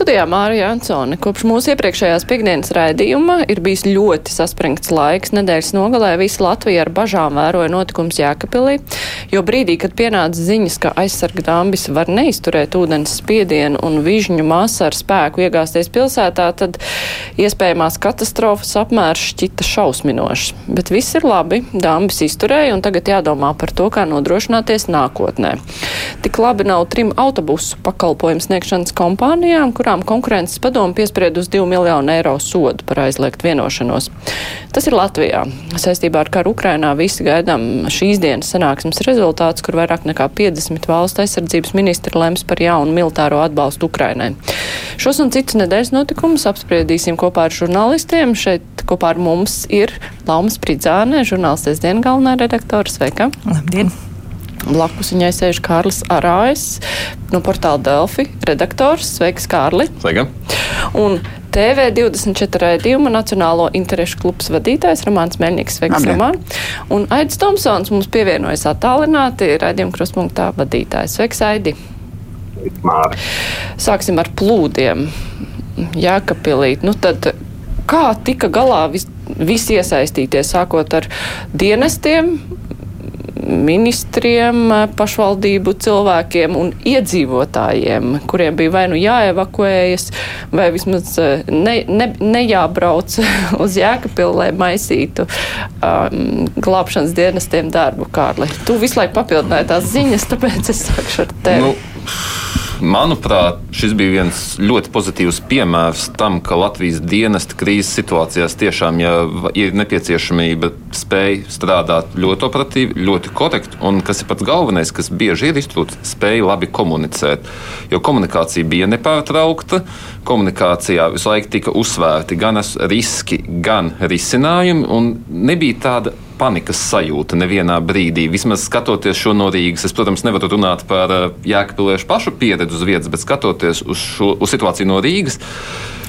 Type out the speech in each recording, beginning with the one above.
Studijā Mārija Ansone. Kopš mūsu iepriekšējās piekdienas raidījuma ir bijis ļoti saspringts laiks. Nedēļas nogalē visa Latvija ar bažām vēroja notikums Jēkabpilī, jo brīdī, kad pienāca ziņas, ka aizsarga dambis var neizturēt ūdens spiedienu un vižņu masa ar spēku iegāzties pilsētā, tad iespējamās katastrofas apmērs šķita šausminošs. Bet viss ir labi, dambis izturēja un tagad jādomā par to, kā nodrošināties nākotnē. Tik labi nav trim autobusu pakalpojumu sniegšanas kompānijām, kurām kurām konkurences padomu piespried uz 2 miljonu eiro sodu par aizliegt vienošanos. Tas ir Latvijā. Saistībā ar karu Ukrainā visi gaidām šīs dienas sanāksmes rezultāts, kur vairāk nekā 50 valstu aizsardzības ministri lems par jaunu militāro atbalstu Ukrainai. Šos un citus nedēļas notikumus apspriedīsim kopā ar žurnālistiem. Šeit kopā ar mums ir Lauma Spridzāne, žurnālistes dienu galvenā redaktore. Sveika! Labdien! Blakus viņai sēž Kārlis Arājs no portāla Delfi, redaktors. Sveiks, Kārli! Sveika! Un TV24 raidījuma Nacionālo interešu klubs vadītājs Ramāns Melnieks. Sveiks, Ramān! Un Aidis Tomsons mums pievienojas attālināti raidījuma kruspunktā vadītājs. Sveiks, Aidi! Māri. Sāksim ar plūdiem. Jākapilī. Nu tad kā tika galā vis, visi iesaistītie, sākot ar dienestiem, ministriem, pašvaldību cilvēkiem un iedzīvotājiem, kuriem bija vai nu jāevakuējas, vai vismaz eh, ne, ne, nejābrauc uz Jēkapilu, lai maisītu um, glābšanas dienestiem darbu, Kārli. Tu visu laiku papildināji tās ziņas, tāpēc es sākšu ar tevi. Nu. Manuprāt, šis bija viens ļoti pozitīvs piemērs tam, ka Latvijas dienesta krīzes situācijās tiešām, ja ir nepieciešamība, spēj strādāt ļoti operatīvi, ļoti korekti, un kas ir pats galvenais, kas bieži ir iztrūkts, spēja labi komunicēt. Jo komunikācija bija nepārtraukta, komunikācijā visu laiku tika uzsvērti gan riski, gan risinājumi, un nebija tāda panikas sajūta nevienā brīdī. Vismaz skatoties šo no Rīgas, es, protams, nevaru runāt par eh, Jēkabīliešu pašu pieredzi uz vietas, bet skatoties uz šo uz situāciju no Rīgas.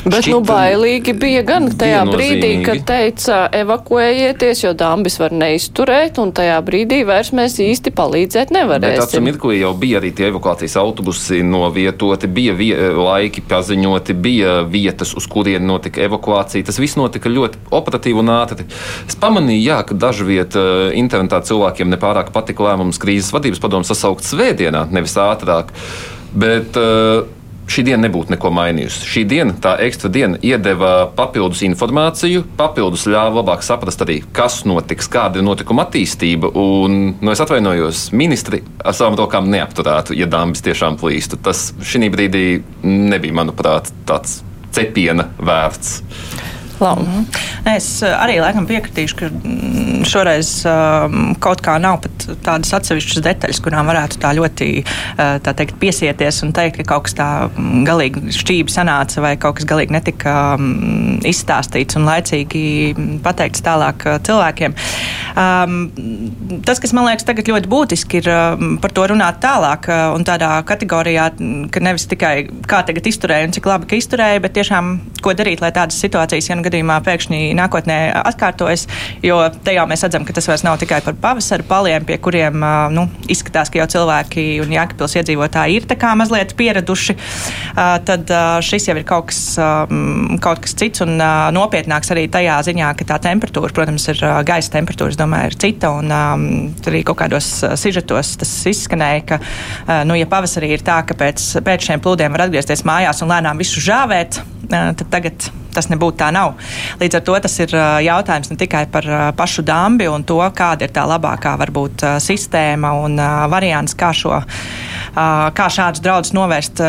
Bet nu, bailīgi bija gan tajā brīdī, kad teica evakuējieties, jo dambis var neizturēt, un tajā brīdī vairs mēs īsti palīdzēt nevarēsim. Tāds mirklī jau bija arī tie evakuācijas autobusi novietoti, bija vie laiki paziņoti, bija vietas, uz kurien notika evakuācija. Tas viss notika ļoti operatīvi un ātri. Es pamanīju, jā, ka dažviet uh, internetā cilvēkiem nepārāk patika lēmums krīzes vadības padomu sasaukt svētdienā, nevis ātrāk. Bet, uh, šī diena nebūtu neko mainījusi. Šī diena, tā ekstra diena, iedeva papildus informāciju, papildus ļāva labāk saprast arī, kas notiks, kāda ir notikuma attīstība. Un, nu, es atvainojos, ministri ar savām rokām neapturētu, ja dāmas tiešām plīstu. Tas šī brīdī nebija, manuprāt, tāds cepiena vērts. Launa. Mm -hmm. Es eh, arī laikam piekritīšu, ka mm, šoreiz um, kaut kā nav pat tādas atsevišķas detaļas, kurām varētu tā ļoti uh, tā teikt, piesieties un teikt, ka kaut kas tā mm, galīgi šķīvi sanāca vai kaut kas galīgi netika um, izstāstīts un laicīgi pateikts tālāk uh, cilvēkiem. Um, tas, kas man liekas tagad ļoti būtiski, ir par to runāt tālāk un tādā kategorijā, ka nevis tikai kā tagad izturēja un cik labi, ka izturēja, bet tiešām ko darīt, lai tādas situācijas, ja nu gadījumā pēkšņi nākotnē atkārtojas, jo jau mēs redzam, ka tas vairs nav tikai par pavasara paliem, pie kuriem nu, izskatās, ka jau cilvēki un Jākapils iedzīvotāji ir tā kā mazliet pieraduši, tad šis jau ir kaut kas, kaut kas cits un nopietnāks arī tajā ziņā, ka tā temperatūra, protams, ir gaisa temperatūra, es domāju, ir cita, un arī kaut kādos sižetos tas izskanēja, ka, nu, ja pavasarī ir tā, ka pēc, pēc šiem plūdiem var atgriezties mājās un lēnām visu žāvēt, tad tagad tas nebūtu tā nav. Līdz ar to tas ir jautājums ne tikai par pašu dambi un to, kāda ir tā labākā varbūt sistēma un variants, kā šo kā šādus draudus novērst,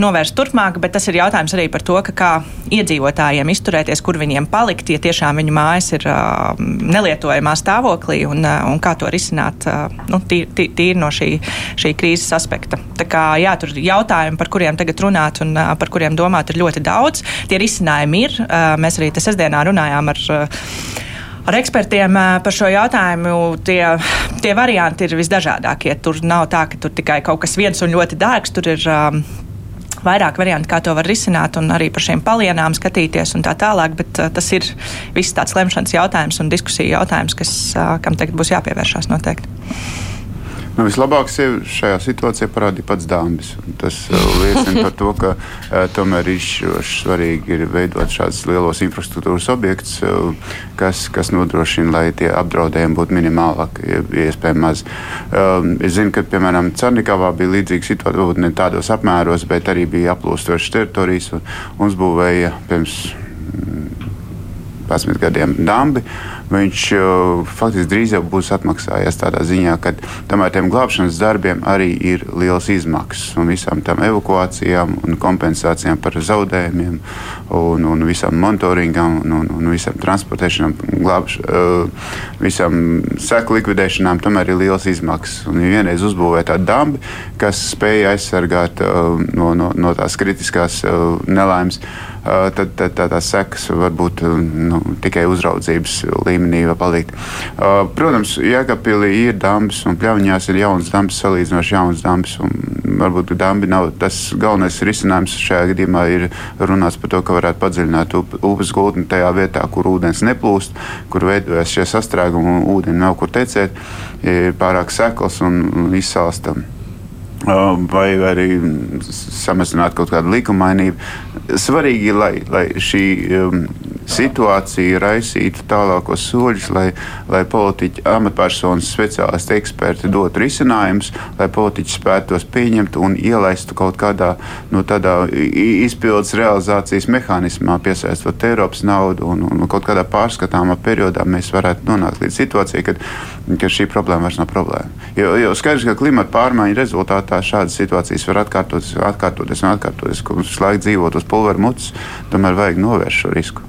novērst turpmāk, bet tas ir jautājums arī par to, kā iedzīvotājiem izturēties, kur viņiem palikt, ja tiešām viņu mājas ir nelietojamā stāvoklī un, un kā to risināt nu, tīri tī, no šī, šī krīzes aspekta. Tā kā jā, tur jautājumi, par kuriem tagad runāt un par kuriem domāt, ir ļoti daudz. Tie risinājumi ir. Mēs arī tas sestdienā runājām ar ar ekspertiem par šo jautājumu. Tie, tie varianti ir visdažādākie. Tur nav tā, ka tur tikai kaut kas viens un ļoti dārgs. Tur ir um, vairāk variantu, kā to var risināt, un arī par šiem palienām skatīties un tā tālāk. Bet uh, tas ir viss tāds lemšanas jautājums un diskusija jautājums, kas, uh, kam tagad būs jāpievēršās noteikti. Nu, vislabāk šajā situācijā parādīja pats Dāmbis. Tas uh, liecina par to, ka uh, tomēr svarīgi ir veidot šādus lielos infrastruktūras objektus, uh, kas, kas nodrošina, lai tie apdraudējumi būtu minimālāki, ja iespējami maz. Um, es zinu, ka piemēram Cernikavā bija līdzīga situācija, varbūt ne tādos apmēros, bet arī bija aplūstošas teritorijas un uzbūvēja pirms 11 mm, gadiem Dambi viņš uh, faktiski drīz jau būs atmaksājies tādā ziņā, ka tomēr tiem glābšanas darbiem arī ir liels izmaksas un visām tām evakuācijām un kompensācijām par zaudējumiem un, un visam monitoringam un, un, un visam transportēšanām, glābš, uh, visam seku likvidēšanām, tomēr ir liels izmaksas. Un ja vienreiz uzbūvēt tādu dambi, kas spēja aizsargāt uh, no, no, no tās kritiskās nelaimes, tad, tad tā, tās sekas var būt uh, nu, tikai uzraudzības līmenī līmenī palikt. Uh, protams, Jēkabpilī ir dambis un pļaviņās ir jauns dambis, salīdzinoši jauns dambis. Varbūt dambi nav tas galvenais risinājums šajā gadījumā. Ir runāts par to, ka varētu padziļināt upes gultni tajā vietā, kur ūdens neplūst, kur veidojas šie sastrēgumi un ūdeni nav kur tecēt, ir pārāk sekls un izsalstam vai arī samazināt kaut kādu likumainību. Svarīgi, lai, lai šī um, situācija raisītu tālākos soļus, lai, lai politiķi, amatpersonas, speciālisti, eksperti dotu risinājumus, lai politiķi spētu tos pieņemt un ielaistu kaut kādā nu, izpildes realizācijas mehānismā, piesaistot Eiropas naudu un, un kaut kādā pārskatāmā periodā mēs varētu nonākt līdz situācijai, kad, kad šī problēma vairs nav problēma. Jo, jo skaidrs, ka klimata pārmaiņu rezultātā šādas situācijas var atkārtoties, atkārtoties un atkārtoties, mums laiku dzīvot uz pulveru mutes, tomēr vajag novērst šo risku.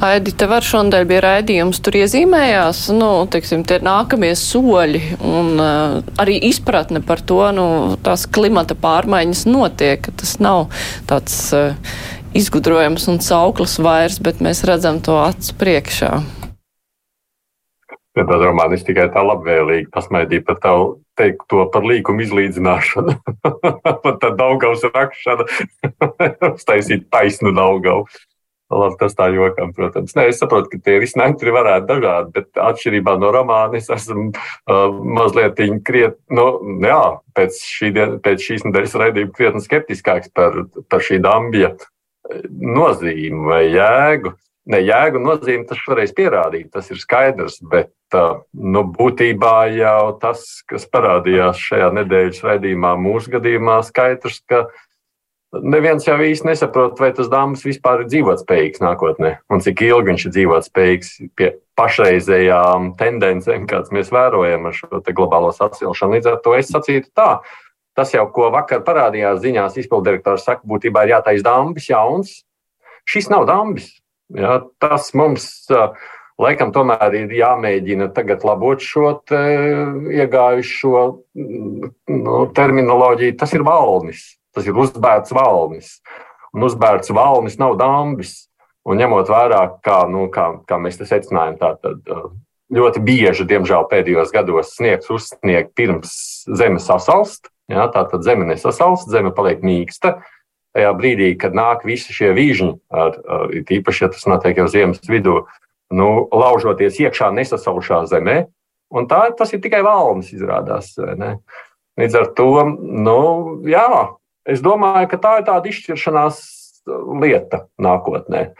Aidi, tev ar šodien bija raidījums, tur iezīmējās, nu, teiksim, tie nākamie soļi un uh, arī izpratne par to, nu, tās klimata pārmaiņas notiek, ka tas nav tāds uh, izgudrojums un sauklis vairs, bet mēs redzam to acu priekšā. Domā, es tikai tā labvēlīgi pasmaidīju par tavu teikto par līkumu izlīdzināšanu, par tā Daugavas rakšanu, uztaisīt taisnu Daugavu. Labi, tas tā jokam, protams. Nē, es saprotu, ka tie risinājumi tur varētu dažādi, bet atšķirībā no romāna es esmu uh, mazliet krietni, nu, jā, pēc, šī dien, pēc šīs nedēļas raidījuma krietni skeptiskāks par, par šī dambja nozīmi vai jēgu. Ne, jēgu nozīmi tas šoreiz pierādīt, tas ir skaidrs, bet nu, būtībā jau tas, kas parādījās šajā nedēļas raidījumā, mūsu gadījumā, skaidrs, ka uh, Neviens jau īsti nesaprot, vai tas dāmas vispār ir dzīvotspējīgs nākotnē, un cik ilgi viņš ir dzīvotspējīgs pie pašreizējām tendencēm, kādas mēs vērojam ar šo globālo sasilšanu. Līdz ar to es sacītu tā, tas jau, ko vakar parādījās ziņās, izpildirektors saka, būtībā ir jātais dambis jauns. Šis nav dambis. Ja, tas mums laikam tomēr ir jāmēģina tagad labot šo iegājušo nu, terminoloģiju. Tas ir valnis Tas ir uzbērts valnis. Un uzbērts valnis nav dambis. Un ņemot vērā, kā, nu, kā, kā mēs te secinājām, tā tad uh, ļoti bieži, diemžēl, pēdējos gados sniegs uzsniegt pirms zeme sasalst. Ja, tā tad zeme nesasalst, zeme paliek mīksta. Tajā brīdī, kad nāk visi šie vīžņi, ar, ar, īpaši, ja tas notiek jau ziemas vidū, nu, laužoties iekšā nesasalšā zemē, un tā, tas ir tikai valnis, izrādās. Līdz ar to, nu, jā, Es domāju, ka tā ir tāda izšķiršanās lieta nākotnē.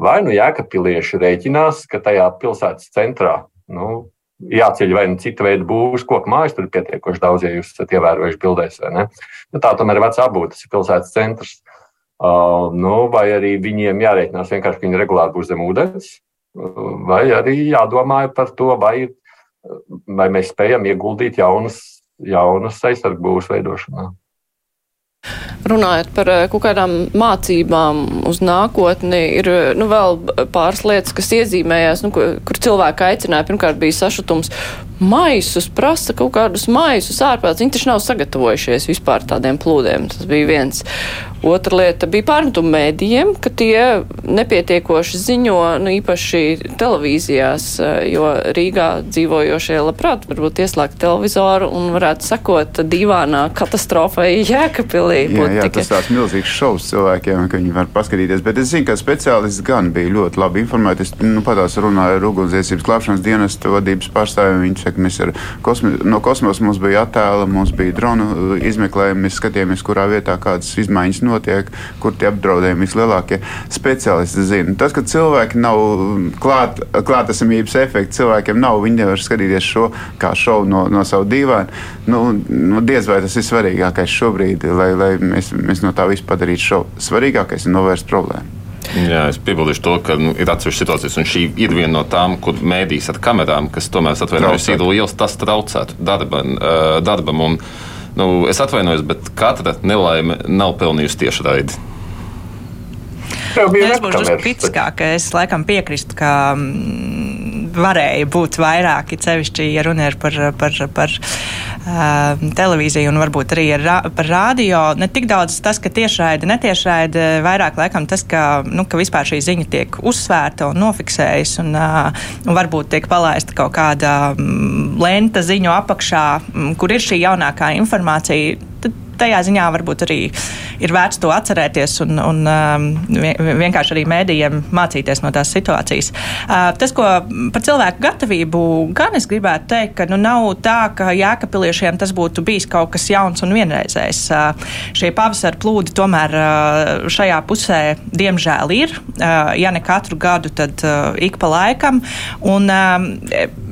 Vai nu jēkapilieši rēķinās, ka tajā pilsētas centrā nu, jāceļ vai nu cita veida būvs, koku mājas, tur ir pietiekoši daudz, ja jūs esat ievērojuši bildēs. Nu, tā tomēr ir vecā būta, tas ir pilsētas centrs. Uh, nu, vai arī viņiem jārēķinās vienkārši, ka viņi regulāri būs zem ūdens, vai arī jādomā par to, vai, vai mēs spējam ieguldīt jaunas, jaunas aizsargbūvas veidošanā. Runājot par eh, kaut kādām mācībām uz nākotni, ir eh, nu, vēl pāris lietas, kas iezīmējās, nu, kur, cilvēki aicināja. Pirmkārt, bija sašutums maisus, prasa kaut kādus maisus ārpēc. Viņi taču nav sagatavojušies vispār tādiem plūdiem. Tas bija viens. Otra lieta bija pārmetuma mēdījiem, ka tie nepietiekoši ziņo, nu, īpaši televīzijās, eh, jo Rīgā dzīvojošie labprāt varbūt ieslēgt televizoru un varētu sekot divānā katastrofai Jēkabpilī. Jā, jā tikai... tas tāds milzīgs šovs cilvēkiem, ka viņi var paskatīties, bet es zinu, ka speciālists gan bija ļoti labi informēti. Es nu, patās runāju ar ugunsdzēsības klāpšanas dienestu vadības pārstāvjiem, viņi Ar kosmi, no kosmosa mums bija attēli, mums bija dronu izmeklējumi, mēs skatījāmies, kurā vietā kādas izmaiņas notiek, kur tie apdraudējumi vislielākie. Speciālisti zina. Tas, ka cilvēki nav klāt, klātesamības efekti, cilvēkiem nav, viņi nevar skatīties šo kā šovu no, no savu dīvainu. Nu, nu, diez vai tas ir svarīgākais šobrīd, lai, lai mēs, mēs no tā visu padarītu šovu. Svarīgākais ir novērst problēmu. Jā, es piebildīšu to, ka nu, ir atsevišķas situācijas, un šī ir viena no tām, kur mēdīs ar kamerām, kas tomēr atvainojas, ir liels, tas traucētu darbam. darbam un, nu, es atvainojos, bet katra nelaime nav pelnījusi tieši raidi. Es būšu drusku kritiskāk. Es laikam piekrītu, ka mm, varēja būt vairāk, cevišķi, ja runa ir par, par, par uh, televīziju un varbūt arī ra par rādio. Ne tik daudz tas, ka tiešraide, netiešraide, vairāk laikam tas, ka, nu, ka vispār šī ziņa tiek uzsvērta un nofiksējas un, uh, un varbūt tiek palaista kaut kāda um, lenta ziņu apakšā, um, kur ir šī jaunākā informācija. Tad tajā ziņā varbūt arī ir vērts to atcerēties un, un um, vienkārši arī mēdījiem mācīties no tās situācijas. Uh, tas, ko par cilvēku gatavību gan es gribētu teikt, ka nu, nav tā, ka jēkapiliešiem tas būtu bijis kaut kas jauns un vienreizējs. Uh, šie pavasara plūdi tomēr uh, šajā pusē diemžēl ir. Ja ne katru gadu, tad ik pa laikam. Un, um,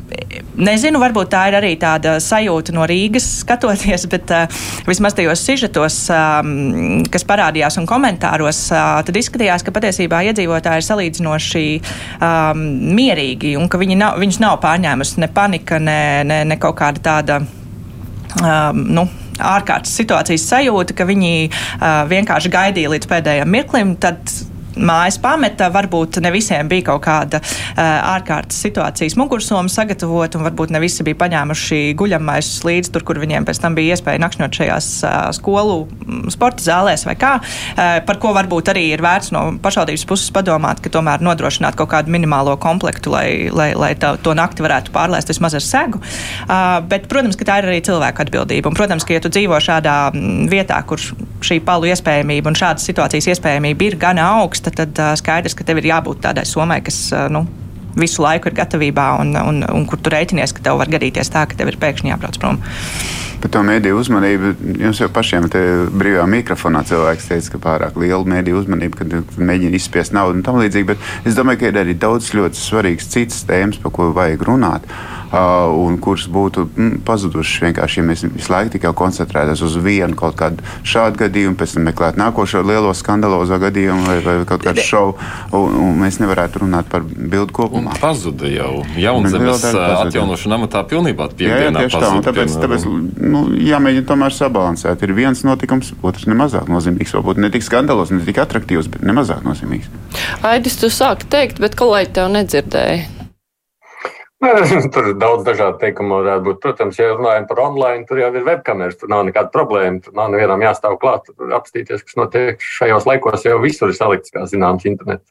nezinu, varbūt tā ir arī tāda sajūta no Rīgas skatoties, bet uh, vismaz tajos sižetos, um, kas parādījās un komentāros, uh, tad izskatījās, ka patiesībā iedzīvotāji ir salīdzinoši um, mierīgi un ka viņi nav, viņus nav pārņēmusi ne panika, ne, ne, ne kaut kāda tāda. Um, nu, ārkārtas situācijas sajūta, ka viņi uh, vienkārši gaidīja līdz pēdējiem mirklim, tad mājas pameta. Varbūt ne visiem bija kaut kāda uh, ārkārtas situācijas mugursoma sagatavot, un varbūt ne visi bija paņēmuši guļamais līdzi tur, kur viņiem pēc tam bija iespēja nakšņot šajās uh, skolu sporta zālēs vai kā, uh, par ko varbūt arī ir vērts no pašvaldības puses padomāt, ka tomēr nodrošināt kaut kādu minimālo komplektu, lai, lai, lai tā, to nakti varētu pārlēst vismaz ar segu. Uh, bet, protams, ka tā ir arī cilvēku atbildība. Un, protams, ka ja tu dzīvo šādā vietā, kur šī palu iespējamība un šādas situācijas iespējamība ir gana augsta, tad, tad skaidrs, ka tev ir jābūt tādai somai, kas nu, visu laiku ir gatavībā un, un, un kur tu rēķinies, ka tev var gadīties tā, ka tev ir pēkšņi jābrauc prom. Par to mēdīju uzmanību jums jau pašiem brīvā mikrofonā cilvēks teica, ka pārāk liela mēdīju uzmanība, kad mēģina izspiest naudu un tam līdzīgi. Bet es domāju, ka ir arī daudz ļoti svarīgas citas tēmas, par ko vajag runāt un kuras būtu mm, pazudušas vienkārši, ja mēs visu laiku tikai koncentrētos uz vienu kaut kādu šādu gadījumu, pēc tam meklēt nākošo lielo skandalozo gadījumu vai, vai kaut kādu šovu, un, un mēs nevarētu runāt par bildu kopumā. Pazuda jau jaunzemes atjaunošana amatā pilnībā piekdienā. Jā, jā, tieši tā, un tāpēc, tāpēc nu, jāmēģina tomēr sabalansēt. Ir viens notikums, otrs nemazāk nozīmīgs, varbūt ne tik skandalos, ne tik attraktīvs, bet nemazāk nozīmīgs. Aidis, tu sāki teikt, bet kolēģi tev nedzirdēja. Tur ir daudz dažādu teikumu, varētu būt. Protams, ja runājam par online, tur jau ir webkameras, tur nav nekāda problēma. Tur nav nevienam jāstāv klāt, apstīties, kas notiek šajos laikos. Jau visur ir salikts, kā zināms, internetu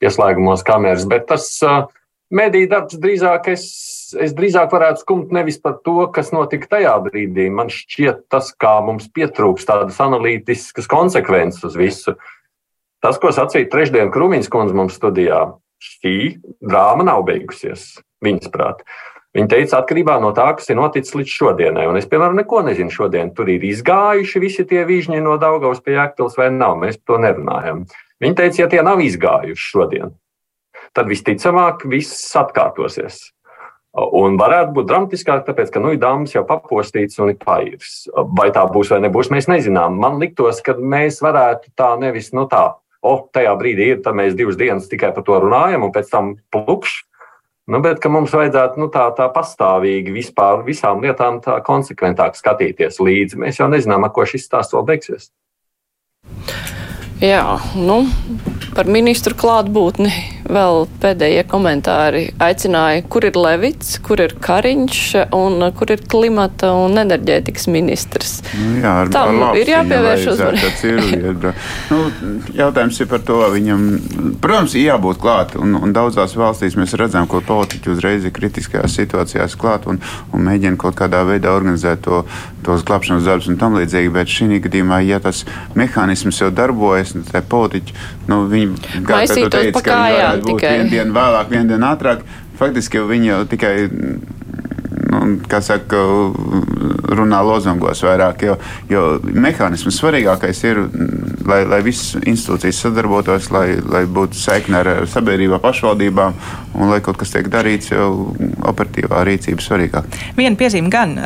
pieslēgumos kameras. Bet tas uh, mediju darbs drīzāk es, es drīzāk varētu skumt nevis par to, kas notika tajā brīdī. Man šķiet tas, kā mums pietrūks tādas analītiskas konsekvences uz visu. Tas, ko sacīja trešdien Krūmiņas kundze mums studijā, šī drāma nav beigusies viņas prāt. Viņa teica, atkarībā no tā, kas ir noticis līdz šodienai. Un es, piemēram, neko nezinu šodien. Tur ir izgājuši visi tie vižņi no Daugavas pie Jēkpils vai nav. Mēs par to nerunājam. Viņa teica, ja tie nav izgājuši šodien, tad visticamāk viss atkārtosies. Un varētu būt dramatiskāk, tāpēc, ka nu, dāmas jau papostīts un ir pairs. Vai tā būs vai nebūs, mēs nezinām. Man liktos, ka mēs varētu tā nevis no nu, tā, o, tajā brīdī ir, tad mēs divas dienas tikai par to runājam, un pēc tam plukšs Nu, bet mums vajadzētu nu, tā, tā pastāvīgi vispār visām lietām tā konsekventāk skatīties līdzi. Mēs jau nezinām, ar ko šis stāsts vēl beigsies. Jā, nu, par ministru klātbūtni vēl pēdējie komentāri aicināja, kur ir Levits, kur ir Kariņš un kur ir klimata un enerģētikas ministrs. Nu, jā, ar, Tam ar ir jāpievērš uzmanība. nu, jautājums ir par to, viņam, protams, ir jābūt klāt, un, un daudzās valstīs mēs redzam, ko politiķi uzreiz ir kritiskajās situācijās klāt un, un mēģina kaut kādā veidā organizēt to, tos glābšanas darbus un tam līdzīgi, bet šī gadījumā, ja tas mehānisms jau darbojas, tad politiķi, nu, viņi teici, ka viņi varētu būt vienu dienu vēlāk, vienu dienu ātrāk. Faktiski viņi jau tikai nu, kā saka, runā lozungos vairāk, jo, jo mehānisms svarīgākais ir, lai, lai visas institūcijas sadarbotos, lai, lai būtu saikne ar sabiedrībā, pašvaldībām un lai kaut kas tiek darīts, jau operatīvā rīcība svarīgāk. Viena piezīme gan,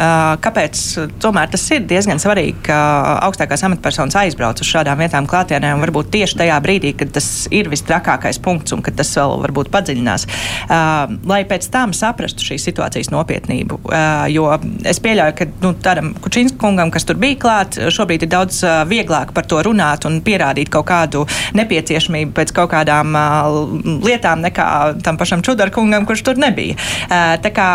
kāpēc tomēr tas ir diezgan svarīgi, ka augstākās amatpersonas aizbrauc uz šādām vietām klātienē un varbūt tieši tajā brīdī, kad tas ir vistrakākais punkts un kad tas vēl varbūt padziļinās, lai pēc tam saprastu šīs situācijas nopietnību. Jo es pieļauju, ka nu, tādam Kučinskungam, kas tur bija klāt, šobrīd ir daudz vieglāk par to runāt un pierādīt kaut kādu nepieciešamību pēc kaut kādām lietām nekā tam pašam Čudarkungam, kurš tur nebija. Tā kā,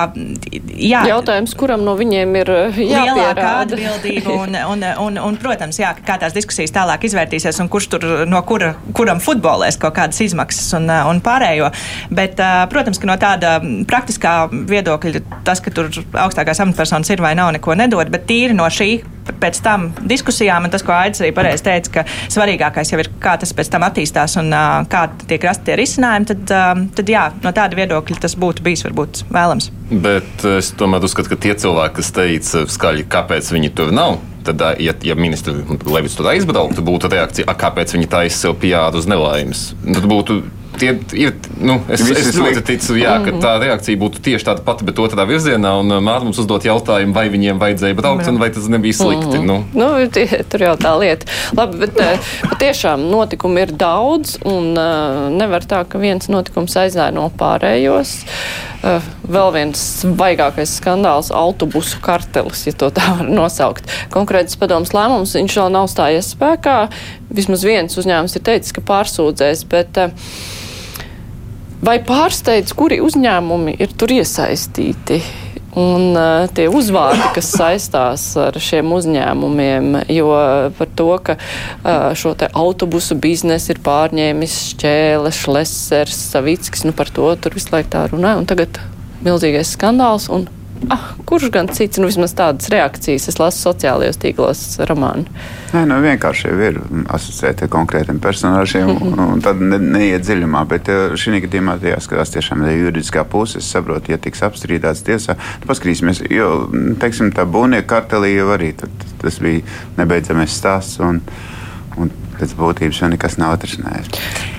jā, Jautājums, kuram no viņiem ir lielākā atbildība un, un, un, un, protams, jā, kā tās diskusijas tālāk izvērtīsies un kurš tur no kura, kuram futbolēs kaut kādas izmaksas un, un pārējo. Bet, protams, ka no tāda praktiskā viedokļa tas, ka tur augstākās amatpersonas ir vai nav, neko nedod, bet tīri no šī pēc tam diskusijām, un tas, ko Aits arī pareizi teica, ka svarīgākais jau ir, kā tas pēc tam attīstās un uh, kā tiek rasti tie risinājumi, tad, uh, tad jā, no tāda viedokļa tas būtu bijis varbūt vēlams. Bet es tomēr uzskatu, ka tie cilvēki, kas teica skaļi, kāpēc viņi tur nav, tad, ja, ja ministrs Levis tur aizbrauktu, būtu reakcija, kāpēc viņi taisa sev pijādu uz nelaimes. Tad būtu tie ir. Nu, es es ļoti ticu, jā, ka tā reakcija būtu tieši tāda pati, bet otrā virzienā. Un uh, māte mums uzdot jautājumu, vai viņiem vajadzēja braukt, un vai tas nebija slikti. Mm. Nu. Nu, tie, tur jau tā lieta. Labi, bet patiešām notikumi ir daudz, un nevar tā, ka viens notikums aizēno pārējos. Uh, vēl viens svaigākais skandāls - autobusu kartelis, ja tā var nosaukt. Konkrēts padoms lēmums, viņš vēl nav stājies spēkā. Vismaz viens uzņēmums ir teicis, ka pārsūdzēs, bet uh, Vai pārsteidz, kuri uzņēmumi ir tur iesaistīti? Un uh, tie uzvārdi, kas saistās ar šiem uzņēmumiem, jo par to, ka uh, šo te autobusu biznesu ir pārņēmis Šķēle, Šlesers, Savickis, nu par to tur visu laiku tā runā. Un tagad milzīgais skandāls. Un ah, kurš gan cits, nu vismaz tādas reakcijas es lasu sociālajos tīklos romānu. Nē, nu vienkārši jau ir asociēti konkrētiem personāžiem, un, un tad ne, neiet dziļumā. Bet eh, šī gadījumā jāskatās tiešām no juridiskā puses. Es saprotu, ja tiks apstrīdēts tiesā, tad paskatīsimies, jo, teiksim, tā būvnieka kartelī jau arī tas bija nebeidzamais stāsts, un, un pēc būtības jau nekas nav atrisinājies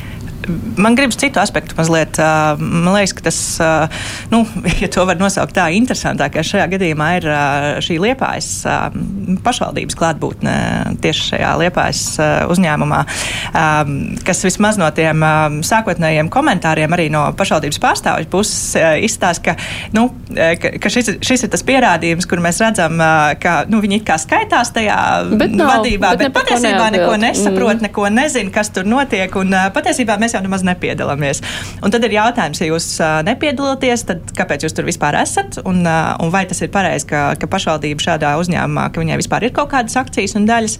man gribas citu aspektu mazliet. Man liekas, ka tas, nu, ja to var nosaukt tā, interesantākais šajā gadījumā ir šī liepājas pašvaldības klātbūtne tieši šajā liepājas uzņēmumā, kas vismaz no tiem sākotnējiem komentāriem arī no pašvaldības pārstāvju puses izstāsta, ka, nu, ka, šis, šis ir tas pierādījums, kur mēs redzam, ka nu, viņi it kā skaitās tajā bet nav, vadībā, bet, bet patiesībā neko nesaprot, mm. neko nezina, kas tur notiek. Un, patiesībā mēs jau jau nemaz nepiedalāmies. Un tad ir jautājums, ja jūs nepiedalāties, tad kāpēc jūs tur vispār esat? Un, un vai tas ir pareizi, ka, ka pašvaldība šādā uzņēmumā, ka viņai vispār ir kaut kādas akcijas un daļas?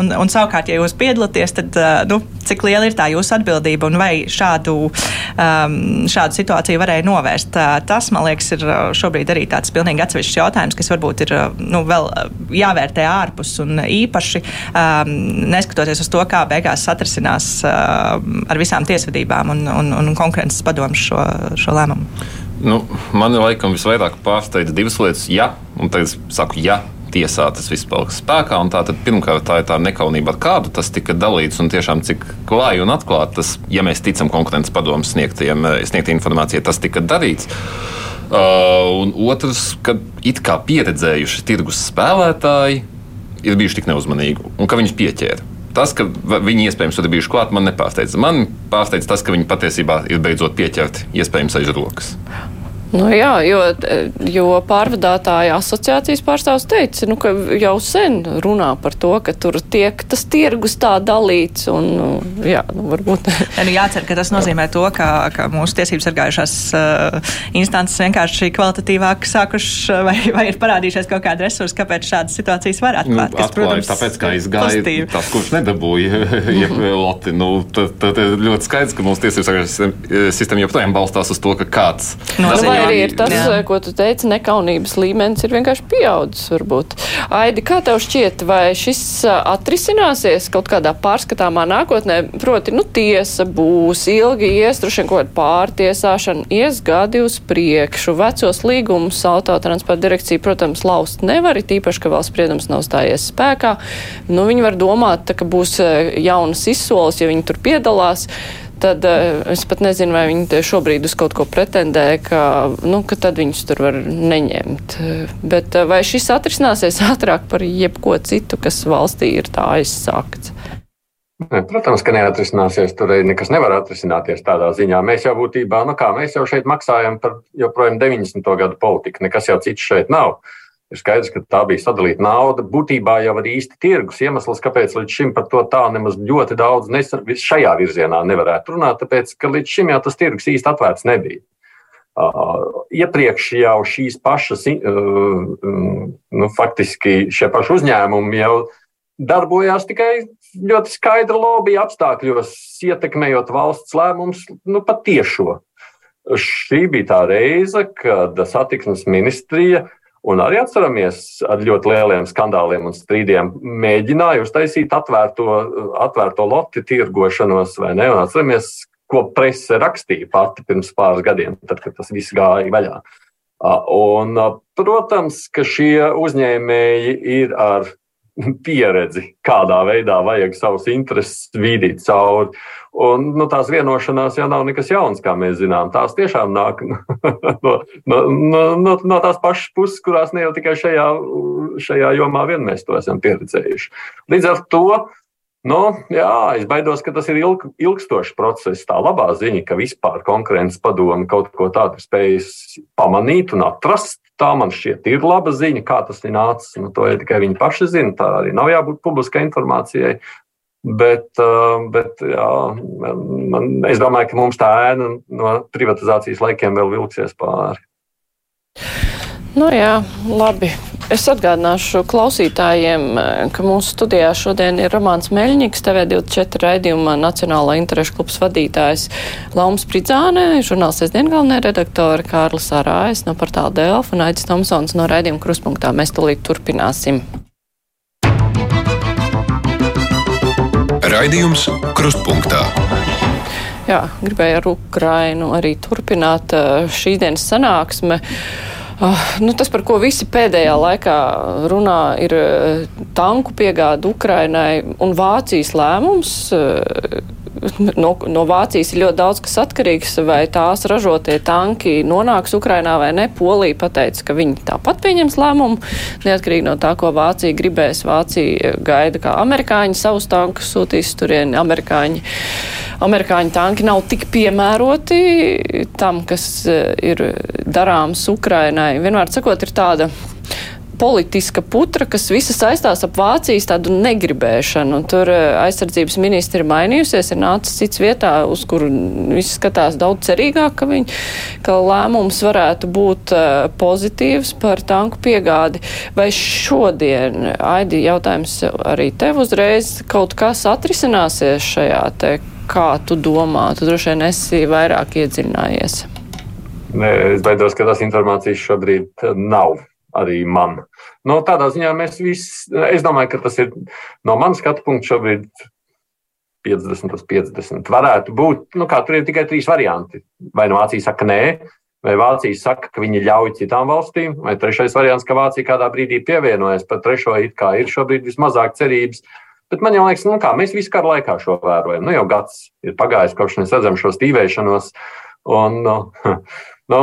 Un, un savukārt, ja jūs piedalāties, tad nu, cik liela ir tā jūsu atbildība un vai šādu, šādu situāciju varēja novērst? Tas, man liekas, ir šobrīd arī tāds pilnīgi atsevišķs jautājums, kas varbūt ir nu, vēl jāvērtē ārpus un īpaši neskatoties uz to, kā beigās satrisinās ar visām tiesvedībām un, un, un konkurences padomu šo, šo lēmumu? Nu, man laikam visvairāk pārsteidza divas lietas. Jā, un tagad es saku, jā, tiesā tas viss paliks spēkā. Tātad, pirmkārt, tā ir tā nekaunība, ar kādu tas tika dalīts un tiešām cik klāji un atklāti tas, ja mēs ticam konkurences padomu sniegtiem, sniegtiem informācijai, tas tika darīts. Uh, un otrs, ka it kā pieredzējuši tirgus spēlētāji ir bijuši tik neuzmanīgi un ka viņus pieķēra. Tas, ka viņi iespējams tur bijuši klāt, man nepārsteidz. Man pārsteidz tas, ka viņi patiesībā ir beidzot pieķerti iespējams aiz rokas. Nu, jā, jo, jo pārvadātāja asociācijas pārstāvs teica, nu, ka jau sen runā par to, ka tur tiek tas tirgus tā dalīts. Un, nu, jā, nu, varbūt. Ja, nu, jācer, ka tas nozīmē to, ka, ka mūsu tiesības sargājušās uh, instances vienkārši kvalitatīvāk sākušas vai, vai ir parādījušies kaut kādi resursi, kāpēc šādas situācijas var atklāt. Nu, kas, protams, tāpēc, kā izgāja pozitīvi. tas, kurš nedabūja jeb, loti. Nu, tad, tad ir ļoti skaidrs, ka mūsu tiesības sargājušās sistēma joprojām balstās uz to, ka kāds. No, Vai arī ir tas, jā. ko tu teici, nekaunības līmenis ir vienkārši pieaudzis varbūt. Aidi, kā tev šķiet, vai šis atrisināsies kaut kādā pārskatāmā nākotnē? Proti, nu tiesa būs, ilgi ies, droši vien kaut kāda pārtiesāšana, ies gadi uz priekšu, vecos līgumus autotransporta direkcija, protams, laust nevar, it īpaši, ka vēl spriedums nav stājies spēkā. Nu, viņi var domāt, tā, ka būs jaunas izsoles, ja viņi tur piedalās tad uh, es pat nezinu, vai viņi šobrīd uz kaut ko pretendē, ka, nu, ka tad viņus tur var neņemt. Bet uh, vai šis atrisināsies ātrāk par jebko citu, kas valstī ir tā aizsākts? Protams, ka neatrisināsies. Tur nekas nevar atrisināties tādā ziņā. Mēs jau būtībā, nu kā, mēs jau šeit maksājam par joprojām 90. gadu politiku. Nekas jau cits šeit nav. Uh, Ir skaidrs, ka tā bija sadalīta nauda. Būtībā jau arī īsti tirgus iemesls, kāpēc līdz šim par to tā nemaz ļoti daudz nesar, šajā virzienā nevarētu runāt, tāpēc, ka līdz šim jau tas tirgus īsti atvērts nebija. Uh, iepriekš jau šīs pašas, uh, nu, faktiski šie paši uzņēmumi jau darbojās tikai ļoti skaidra lobby apstākļos, ietekmējot valsts lēmumus nu, patiešo. Šī bija tā reize, kad satiksmes ministrija uh, Un arī atceramies ar ļoti lieliem skandāliem un strīdiem. Mēģināja uztaisīt atvērto, atvērto loti tirgošanos, vai ne? Un atceramies, ko prese rakstīja pati pirms pāris gadiem, tad, kad tas viss gāja vaļā. Un, protams, ka šie uzņēmēji ir ar pieredzi, kādā veidā vajag savus intereses vīdīt cauri. Un, nu, tās vienošanās jau nav nekas jauns, kā mēs zinām. Tās tiešām nāk no, no, no, no, tās pašas puses, kurās ne jau tikai šajā, šajā jomā vien mēs to esam pieredzējuši. Līdz ar to Nu, jā, es baidos, ka tas ir ilg, ilgstošs process. Tā labā ziņa, ka vispār konkurences padome kaut ko tādu spējas pamanīt un atrast, tā man šķiet ir laba ziņa. Kā tas ir nācis, nu, to ja tikai viņi paši zina. Tā arī nav jābūt publiskai informācijai. Bet, bet jā, man, es domāju, ka mums tā ēna no privatizācijas laikiem vēl vilksies pāri. Nu jā, labi. Es atgādināšu klausītājiem, ka mūsu studijā šodien ir Romāns Meļņiks, TV24 raidījuma Nacionālā interešu klubs vadītājs Laums Pridzāne, žurnālists diengalvenē redaktore Kārlis Arājas no portāla Delfa un Aidis Tomsons no raidījuma Kruspunktā. Mēs tulīt turpināsim. Raidījums Krustpunktā. Jā, gribēju ar Ukrainu arī turpināt šīs dienas sanāksme. Nu, tas, par ko visi pēdējā laikā runā, ir tanku piegāda Ukrainai un Vācijas lēmums. No, no Vācijas ir ļoti daudz kas atkarīgs, vai tās ražotie tanki nonāks Ukrainā vai ne. Polija pateica, ka viņi tāpat pieņems lēmumu, neatkarīgi no tā, ko Vācija gribēs. Vācija gaida, kā amerikāņi savus tankus sūtīs turieni. Amerikāņi, amerikāņi tanki nav tik piemēroti tam, kas eh, ir darāms Ukrainai. Vienmēr sakot, ir tāda politiska putra, kas visa saistās ap Vācijas tādu negribēšanu. Tur eh, aizsardzības ministri ir mainījusies, ir nācis cits vietā, uz kuru viss skatās daudz cerīgāk, ka, viņi, ka lēmums varētu būt uh, pozitīvs par tanku piegādi. Vai šodien, Aidi, jautājums arī tev uzreiz kaut kas atrisināsies šajā te, kā tu domā? Tu droši vien esi vairāk iedziļinājies. Nē, es baidos, ka tās informācijas šobrīd nav arī man. No nu, tādā ziņā mēs visi, es domāju, ka tas ir no manas skatu punkta šobrīd 50 uz 50. Varētu būt, nu kā tur ir tikai trīs varianti. Vai nu Vācija saka nē, vai Vācija saka, ka viņi ļauj citām valstīm, vai trešais variants, ka Vācija kādā brīdī pievienojas. Par trešo it kā ir šobrīd vismazāk cerības. Bet man liekas, nu kā mēs visu kāru laikā šo vērojam. Nu jau gads ir pagājis, kopš mēs redzam šo stīvēšanos. Un, nu, Nu,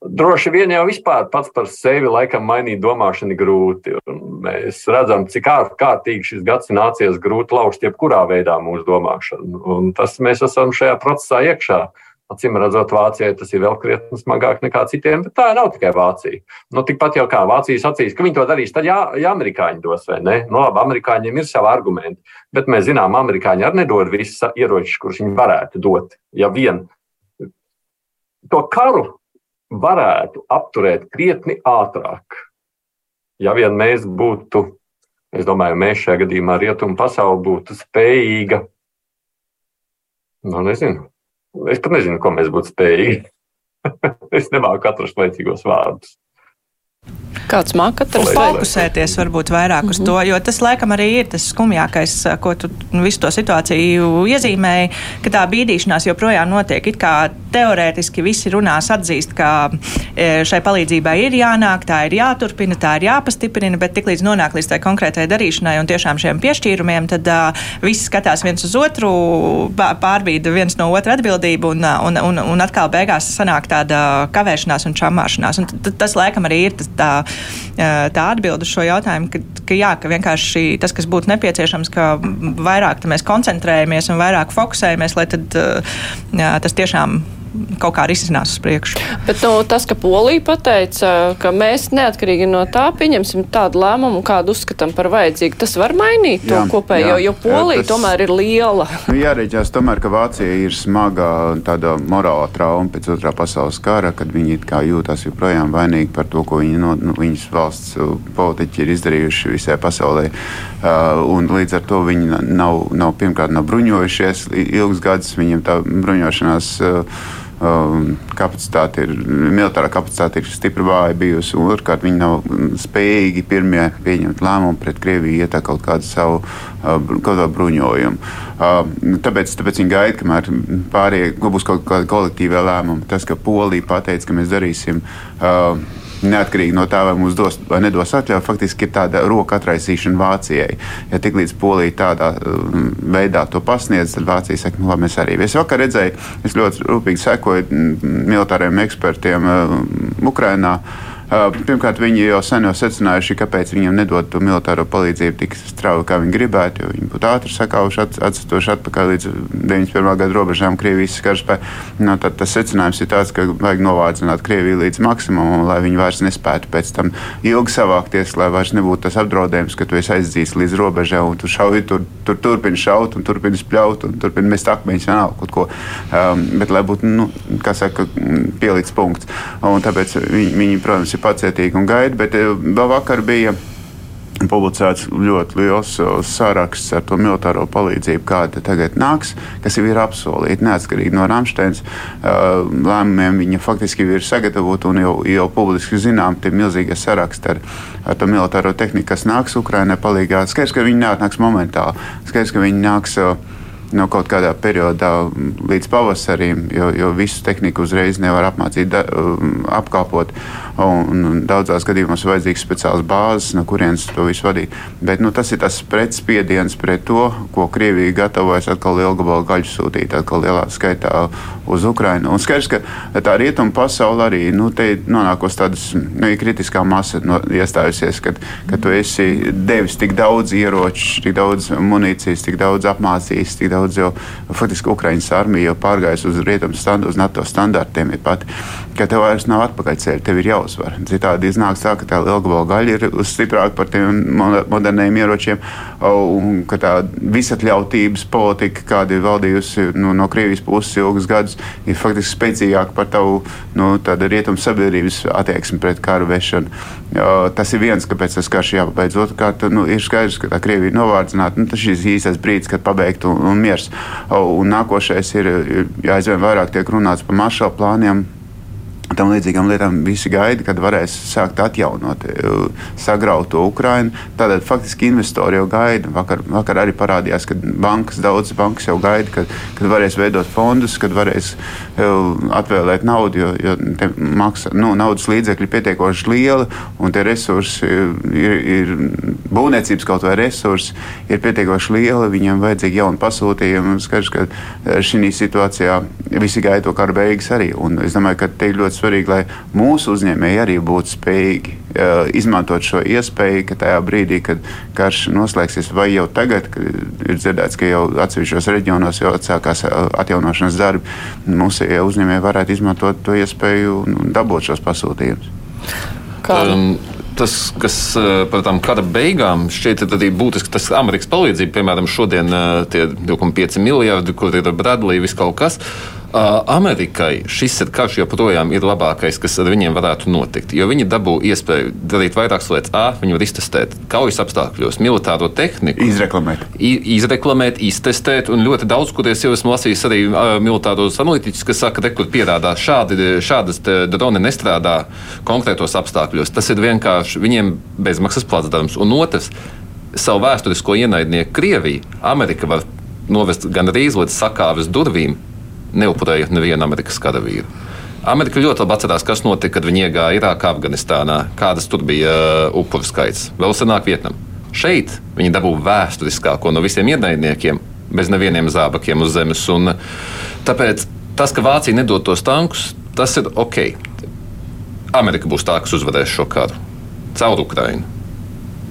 droši vien jau vispār pats par sevi laikam mainīt domāšanu grūti. Mēs redzam, cik ārkārtīgi šis gads nācies grūti lauzt jebkurā veidā mūsu domāšanu. Un tas mēs esam šajā procesā iekšā. Acīm redzot, Vācijai tas ir vēl krietni smagāk nekā citiem, bet tā nav tikai Vācija. Nu, tikpat jau kā Vācija sacīs, ka viņi to darīs, tad jā, jā amerikāņi dos vai ne. Nu, labi, amerikāņiem ir savi argumenti, bet mēs zinām, amerikāņi arī nedod visus ieročus, kurus viņi varētu dot. Ja vien to karu varētu apturēt krietni ātrāk. Ja vien mēs būtu, es domāju, mēs šajā gadījumā rietumu pasauli būtu spējīga, nu, nezinu, es pat nezinu, ko mēs būtu spējīgi. es nemāku atrast laicīgos vārdus. Kāds māca atrast? Fokusēties varbūt vairāk uz mm -hmm. to, jo tas laikam arī ir tas skumjākais, ko tu nu, visu to situāciju iezīmēji, ka tā bīdīšanās joprojām notiek. It kā teorētiski visi runās atzīst, ka šai palīdzībai ir jānāk, tā ir jāturpina, tā ir jāpastiprina, bet tiklīdz nonāk līdz tai konkrētai darīšanai un tiešām šiem piešķīrumiem, tad uh, visi skatās viens uz otru, pārbīda viens no otra atbildību un, un, un, un atkal beigās sanāk tāda kavēšanās un čamāšanās. Un tas laikam arī ir tas, tā tā atbilde uz šo jautājumu, ka, ka, jā, ka vienkārši tas, kas būtu nepieciešams, ka vairāk mēs koncentrējamies un vairāk fokusējamies, lai tad, jā, tas tiešām kaut kā risinās uz priekšu. Bet nu, tas, ka Polija pateica, ka mēs neatkarīgi no tā pieņemsim tādu lēmumu, kādu uzskatām par vajadzīgu, tas var mainīt jā, to kopējo, jo Polija jā, tas, tomēr ir liela. Nu, jārēķās tomēr, ka Vācija ir smagā tāda morāla trauma pēc otrā pasaules kara, kad viņi kā jūtas joprojām vainīgi par to, ko viņi no, nu, viņas valsts politiķi ir izdarījuši visai pasaulē. Uh, un līdz ar to viņi nav, nav pirmkārt nav bruņojušies ilgus gadus, viņiem tā bruņošanās. Uh, kapacitāte ir, militārā kapacitāte ir stipri vāja bijusi, otrkārt viņi nav spējīgi pirmie pieņemt lēmumu pret Krieviju, ietā kaut kādu savu uh, kaut kādu bruņojumu. Uh, tāpēc, tāpēc viņi gaida, kamēr pārējie būs kaut kādi kolektīvie lēmumi. Tas, ka Polija pateica, ka mēs darīsim uh, neatkarīgi no tā, vai mums dos vai nedos atļauju, faktiski ir tāda roka atraisīšana Vācijai. Ja tiklīdz Polija tādā um, veidā to pasniedz, tad Vācija saka, nu, labi, mēs arī. Es vakar redzēju, es ļoti rūpīgi sekoju mm, militāriem ekspertiem uh, Ukrainā. Uh, pirmkārt, viņi jau sen jau secinājuši, kāpēc viņiem nedod to militāro palīdzību tik strauji, kā viņi gribētu, jo viņi būtu ātri sakauši, atstatoši atpakaļ līdz 91. gada robežām Krievijas karaspēku. No, nu, tad tas secinājums ir tāds, ka vajag novācināt Krieviju līdz maksimumam, lai viņi vairs nespētu pēc tam ilgi savākties, lai vairs nebūtu tas apdraudējums, ka tu esi aizdzīts līdz robežai un tu šauji, tur, tur turpini šaut un turpini spļaut un turpini mest akmeņus vienalga kaut ko. Um, bet lai būtu, nu, kā saka, pielikts punkts. Un tāpēc viņi, viņi protams, ir pacietīgi un gaida, bet eh, vēl vakar bija publicēts ļoti liels eh, saraksts ar to militāro palīdzību, kāda tagad nāks, kas jau ir apsolīta. Neatkarīgi no Rāmsteins eh, lēmumiem, viņa faktiski ir sagatavota un jau, jau publiski zinām, tie milzīgie saraksti ar, ar to militāro tehniku, kas nāks Ukrainai palīgā. Skaidrs, ka viņi nāks momentāli. Skaidrs, ka viņi nāks. Uh, no kaut kādā periodā līdz pavasarim, jo, jo visu tehniku uzreiz nevar apmācīt, da, um, apkalpot. Un daudzās gadījumos ir vajadzīgs speciāls bāzes, no kurienes to visu vadīt. Bet nu, tas ir tas pretspiediens pret to, ko Krievija gatavojas atkal lielu gabalu gaļu sūtīt, atkal lielā skaitā uz Ukrajinu. Un skaidrs, ka tā rietuma pasaule arī nu, nonākos tādas nu, kritiskā masa no, iestājusies, kad, kad tu esi devis tik daudz ieroču, tik daudz munīcijas, tik daudz apmācījis, tik daudz jau faktiski Ukraiņas armija jau pārgājusi uz rietumu standu, uz NATO standartiem. Ir pat, ka tev vairs nav atpakaļceļa, tev ir jāuzvar. Citādi iznāk tā, ka tā lielgabala gaļa ir stiprāka par tiem moderniem ieročiem, un ka tā visatļautības politika, kāda ir valdījusi nu, no Krievijas puses ilgus gadus, ir faktiski spēcīgāka par tavu nu, rietumu sabiedrības attieksmi pret karu vešanu. Tas ir viens, kāpēc tas karš jāpabeidz. Otrkārt, nu, ir skaidrs, ka tā Krievija ir novārdzināta. Nu, tas ir īstais brīdis, kad pabeigt un, un miers. Un nākošais ir, ir aizvien vairāk tiek runāts par maršalu plāniem tam līdzīgām lietām visi gaida, kad varēs sākt atjaunot eh, sagrautu Ukrainu. Tātad faktiski investori jau gaida. Vakar, vakar arī parādījās, ka bankas, daudzas bankas jau gaida, kad, kad varēs veidot fondus, kad varēs eh, atvēlēt naudu, jo, jo maksa, nu, naudas līdzekļi ir pietiekoši lieli un tie resursi ir, ir būvniecības kaut vai resursi ir pietiekoši lieli, viņiem vajadzīgi jauni pasūtījumi. Skaidrs, ka eh, šī situācijā visi gaida to kara beigas arī. Un es domāju, ka te ir ļoti svarīgi, lai mūsu uzņēmēji arī būtu spējīgi uh, izmantot šo iespēju, ka tajā brīdī, kad karš noslēgsies, vai jau tagad, kad ir dzirdēts, ka jau atsevišķos reģionos jau atsākās atjaunošanas darbi, mūsu uzņēmēji varētu izmantot to iespēju un dabūt šos pasūtījumus. Kā? Um, tas, kas par tām kara beigām šķiet arī būtiski, tas Amerikas palīdzība, piemēram, šodien tie 2,5 miljardi, kur ir Bradley, viss kaut kas. Uh, Amerikai šis ir karš joprojām ir labākais, kas ar viņiem varētu notikt. Jo viņi dabū iespēju darīt vairākas lietas. A, viņi var iztestēt kaujas apstākļos, militāro tehniku, Izreklamēt. izreklamēt, iztestēt. Un ļoti daudz, kur es jau esmu lasījis arī militāros analītiķus, kas saka, ka tur pierādās šādi, šādas droni nestrādā konkrētos apstākļos. Tas ir vienkārši viņiem bezmaksas placdarms. Un otrs, savu vēsturisko ienaidnieku Krieviju, Amerika var novest gan arī līdz sakāves durvīm, neupurējot nevienu Amerikas karavīru. Amerika ļoti labi atcerās, kas notika, kad viņi iegāja Irākā, Afganistānā, kādas tur bija uh, upuru skaits. Vēl senāk Vietnam. Šeit viņi dabūja vēsturiskāko no visiem ienaidniekiem, bez nevieniem zābakiem uz zemes. Un, uh, tāpēc tas, ka Vācija nedod tos tankus, tas ir ok. Amerika būs tā, kas uzvarēs šo karu caur Ukrajinu.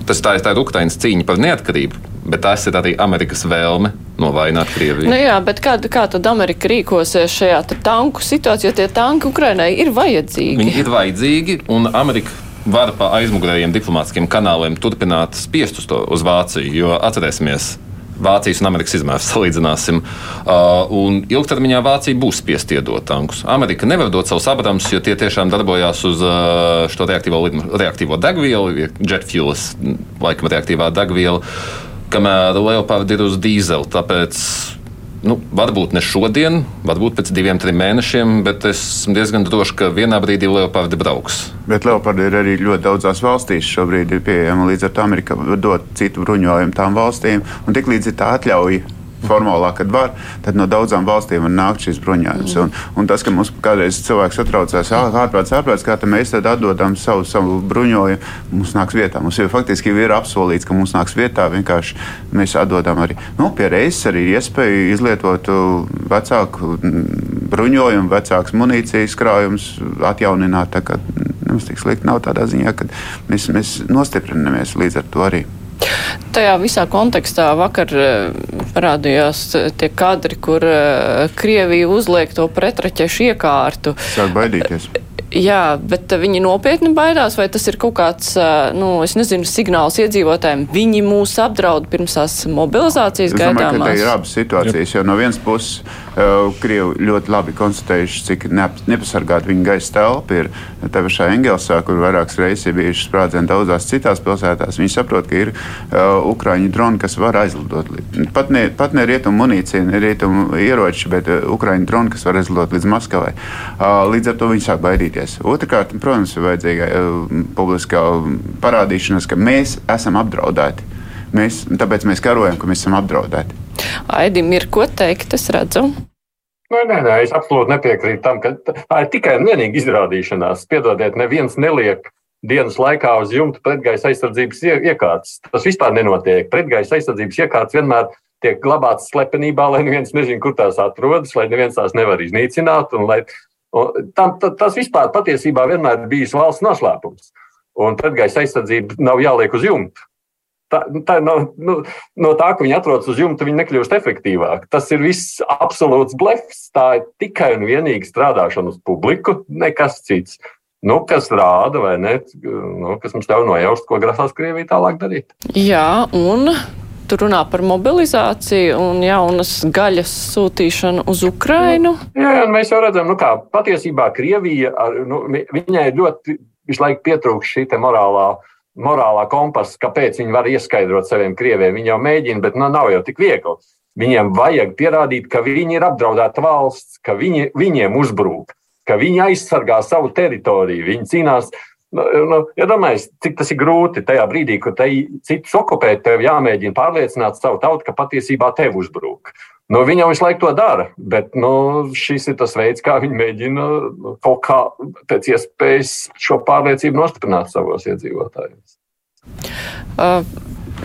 Tas tā, ir- tā ir Ukraiņas cīņa par neatkarību, bet tas ir arī Amerikas vēlme novainot Krieviju. Nu jā, bet kā, kā tad Amerika rīkosies šajā tanku situācijā, jo tie tanki Ukrainai ir vajadzīgi? Viņi ir vajadzīgi, un Amerika var pa aizmugurējiem diplomātiskiem kanāliem turpināt spiest uz, to, uz Vāciju. Jo atcerēsimies, Vācijas un Amerikas izmērs salīdzināsim. Uh, un ilgtermiņā Vācija būs spiest iedot tankus. Amerika nevar dot savus abrams, jo tie tiešām darbojās uz uh, šo reaktīvo, reaktīvo degvielu, jet fuels, laikam reaktīvā degviela, kamēr Leopard ir uz dīzeli. Tāpēc Nu, varbūt ne šodien, varbūt pēc diviem, trim mēnešiem, bet es esmu diezgan drošs, ka vienā brīdī Leopardi brauks. Bet Leopardi ir arī ļoti daudzās valstīs. Šobrīd pieejama līdz ar to Amerika dot citu bruņojumu tām valstīm. Un tiklīdz ir tā atļauja formālā, kad var, tad no daudzām valstīm var nākt šis bruņojums. Un, un tas, ka mums kādreiz cilvēks satraucās, ārprāts, ārprāts, kā mēs tad atdodam savu, savu bruņojumu, mums nāks vietā. Mums jau faktiski ir apsolīts, ka mums nāks vietā. Vienkārši mēs atdodam arī nu, pie reizes arī iespēju izlietot uh, vecāku mm, bruņojumu, vecāks munīcijas krājums, atjaunināt. Tā mums tik slikti nav tādā ziņā, ka mēs, mēs nostiprinamies līdz ar to arī. Tajā visā kontekstā vakar eh, parādījās eh, tie kadri, kur eh, Krievija uzliek to pretraķešu iekārtu. Sāk baidīties. Jā, bet eh, viņi nopietni baidās, vai tas ir kaut kāds, eh, nu, es nezinu, signāls iedzīvotājiem. Viņi mūs apdraud pirms tās mobilizācijas Es domāju, ka te gaidāmās. ir abas situācijas. Jo no vienas puses, uh, Krievi ļoti labi konstatējuši, cik neap, nepasargāta viņa gaisa telpa ir. Tā pašā Engelsā, kur vairākas reizes ir bijušas sprādzieni daudzās citās pilsētās, viņi saprot, ka ir uh, Ukrāņu droni, kas var aizlidot. Pat ne, pat ne rietumu munīcija, ne rietumu ieroči, bet uh, Ukrāņu droni, kas var aizlidot līdz Maskavai. Uh, līdz ar to viņi sāk baidīties. Otrakārt, protams, ir vajadzīga uh, publiskā parādīšanās, ka mēs esam apdraudēti. Mēs, tāpēc mēs karojam, ka mēs esam apdraudēti. Aidim ir ko teikt, es redzu. Nē, nē, nē, es absolūti nepiekrītu tam, ka tā ir tikai un vienīgi izrādīšanās. Piedodiet, neviens neliek dienas laikā uz jumta pretgaisa aizsardzības ie- iekārtas. Tas vispār nenotiek. Pretgaisa aizsardzības iekārtas vienmēr tiek glabātas slepenībā, lai neviens nezinātu, kur tās atrodas, lai neviens tās nevar iznīcināt. un Lai, tam, ta, tas vispār patiesībā vienmēr bijis valsts noslēpums. Un pretgaisa aizsardzība nav jāliek uz jumta. Tā, tā nav, nu, no tā, ka viņi atrodas uz jumta, viņi nekļūst efektīvāki. Tas ir viss absolūts blefs. Tā ir tikai un vienīgi strādāšana uz publiku, nekas cits. Nu, kas rāda, vai ne, nu, kas mums ļauj nojaust, ko grasās Krievija tālāk darīt. Jā, un tur runā par mobilizāciju un jaunas gaļas sūtīšanu uz Ukrainu. Jā, un mēs jau redzam, nu, kā patiesībā Krievija, ar, nu, vi- viņai ļoti visu laiku pietrūkst šī morālā. Morālā kompasa, kāpēc viņi var ieskaidrot saviem krieviem. Viņi jau mēģina, bet nu, nav jau tik viegli. Viņiem vajag pierādīt, ka viņi ir apdraudēta valsts, ka viņi, viņiem uzbrūk, ka viņi aizsargā savu teritoriju, viņi cīnās. Nu, nu, iedomājieties, cik tas ir grūti tajā brīdī, kad te citus okupēt, tev jāmēģina pārliecināt savu tautu, ka patiesībā tev uzbrūk. Nu, viņi jau visu laiku to dara, bet nu, šis ir tas veids, kā viņi mēģina nu, kaut kā pēc iespējas šo pārliecību nostiprināt savos iedzīvotājos. Uh,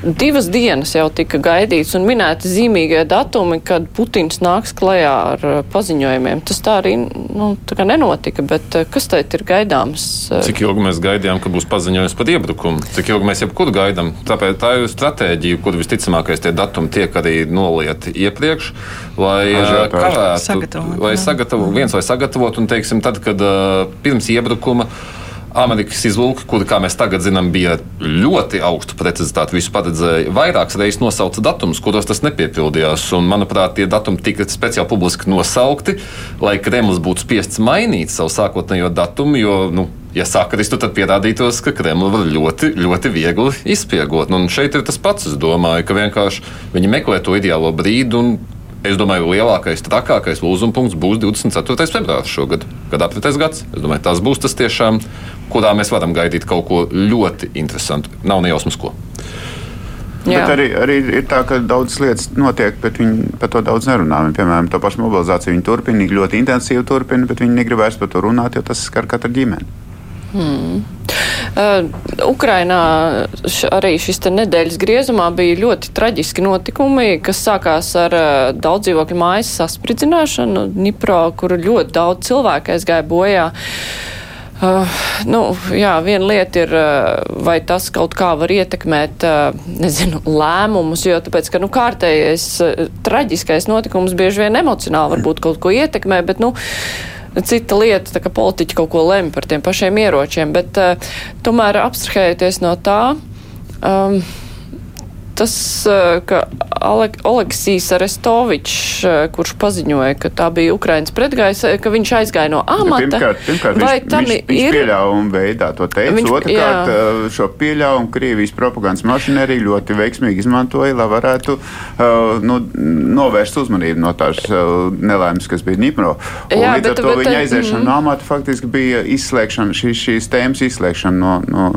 divas dienas jau tika gaidīts un minēti zīmīgie datumi, kad Putins nāks klajā ar uh, paziņojumiem. Tas tā arī nu, tā nenotika, bet uh, kas teikt ir gaidāms? Uh, Cik ilgi mēs gaidījām, ka būs paziņojums par iebrukumu? Cik ilgi mēs jebkuru gaidām? Tāpēc tā ir stratēģija, kur visticamākais tie datumi tiek arī nolieti iepriekš, lai kavētu, Sagatavot, lai sagatavo, viens lai sagatavotu, un teiksim, tad, kad ā, pirms iebrukuma Amerikas izlūki, kuri, kā mēs tagad zinām, bija ļoti augstu precizitāti, visu paredzēja, vairākas reizes nosauca datumus, kuros tas nepiepildījās. Un, manuprāt, tie datumi tika speciāli publiski nosaukti, lai Kremlis būtu spiests mainīt savu sākotnējo datumu, jo, nu, ja sakristu, tad pierādītos, ka Kremli var ļoti, ļoti viegli izspiegot. Un šeit ir tas pats. Es domāju, ka vienkārši viņi meklē to ideālo brīdi. Es domāju, ka lielākais, trakākais lūzuma punkts būs 24. februāris šogad, kad apritēs gads. Es domāju, tas būs tas tiešām, kurā mēs varam gaidīt kaut ko ļoti interesantu. Nav nejausmas, ko. Jā. Bet arī, arī ir tā, ka daudzas lietas notiek, bet viņi par to daudz nerunā. Viņi, piemēram, to pašu mobilizāciju viņi turpina, viņi ļoti intensīvi turpina, bet viņi negrib vairs par to runāt, jo tas skar katru ģimeni. Hmm. Uh, Ukrainā š, arī šis nedēļas griezumā bija ļoti traģiski notikumi, kas sākās ar uh, daudz dzīvokļu mājas saspridzināšanu Dnipro, kur ļoti daudz cilvēku aizgāja bojā. Uh, nu, jā, viena lieta ir, uh, vai tas kaut kā var ietekmēt, uh, nezinu, lēmumus, jo tāpēc, ka, nu, kārtējais uh, traģiskais notikums bieži vien emocionāli varbūt kaut ko ietekmē, bet, nu, Cita lieta, ka politiķi kaut ko lemj par tiem pašiem ieročiem, bet uh, tomēr abstrahējoties no tā, um, tas, uh, ka Ale Oleksijas Arestovičs, uh, kurš paziņoja, ka tā bija Ukrainas pretgājs, ka viņš aizgāja no amata. Pirmkārt, pirmkārt vai viņš, tam viņš, viņš ir? pieļāvuma veidā to teica. Viņš- Otrakārt, jā. šo pieļāvumu Krievijas propagandas mašinērija ļoti veiksmīgi izmantoja, lai varētu nu, novērst uzmanību no tās nelaimes, kas bija Dnipro. Un Jā, līdz bet- ar to bet, viņa aiziešana mhm. no amata faktiski bija izslēgšana, šīs, šīs tēmas izslēgšana no. no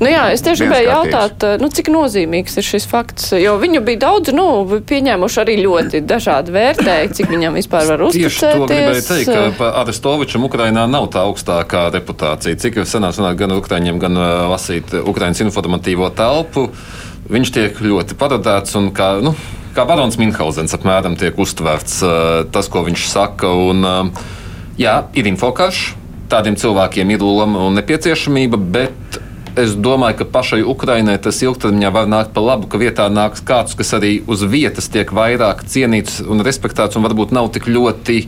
Nu jā, es tieši gribēju jautāt, nu, cik nozīmīgs ir šis fakts, jo viņu bija daudz, nu, pieņēmuši arī ļoti dažādi vērtēji, cik viņam vispār var Tieši to gribēju uzticēties. teikt, ka pa Arestovičam Ukrainā nav tā augstākā reputācija. Cik ir senās runāt gan Ukraiņiem, gan lasīt Ukraiņas informatīvo telpu, viņš tiek ļoti parodēts un kā, nu, kā barons Minhausens apmēram tiek uztverts tas, ko viņš saka. Un, jā, ir infokarš, tādiem cilvēkiem ir loma un nepieciešamība, bet es domāju, ka pašai Ukrainai tas ilgtermiņā var nākt par labu, ka vietā nāks kāds, kas arī uz vietas tiek vairāk cienīts un respektēts un varbūt nav tik ļoti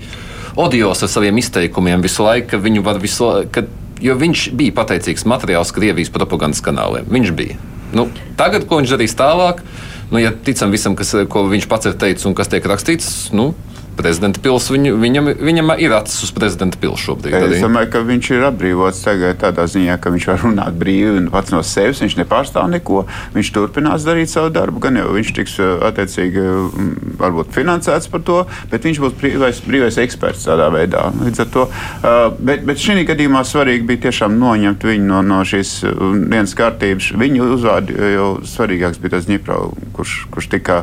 odios ar saviem izteikumiem visu laiku, ka viņu var visu laiku. Jo viņš bija pateicīgs materiāls Krievijas propagandas kanāliem. Viņš bija. Nu, tagad, ko viņš darīs tālāk, nu, ja ticam visam, kas, ko viņš pats ir teicis un kas tiek rakstīts, nu, prezidenta pils, viņu, viņam, viņam ir acis uz prezidenta pils šobrīd. Es domāju, ka viņš ir atbrīvots tagad tādā ziņā, ka viņš var runāt brīvi un pats no sevis. Viņš nepārstāv neko. Viņš turpinās darīt savu darbu. Gan jau viņš tiks eh, attiecīgi mm, varbūt finansēts par to, bet viņš būs brīvais, brīvais eksperts tādā veidā. Līdz ar to, uh, bet, bet šī gadījumā svarīgi bija tiešām noņemt viņu no, no šīs uh, dienas kārtības. Viņu uzvārdu jau svarīgāks bija tas Dņipro, kurš, kurš tika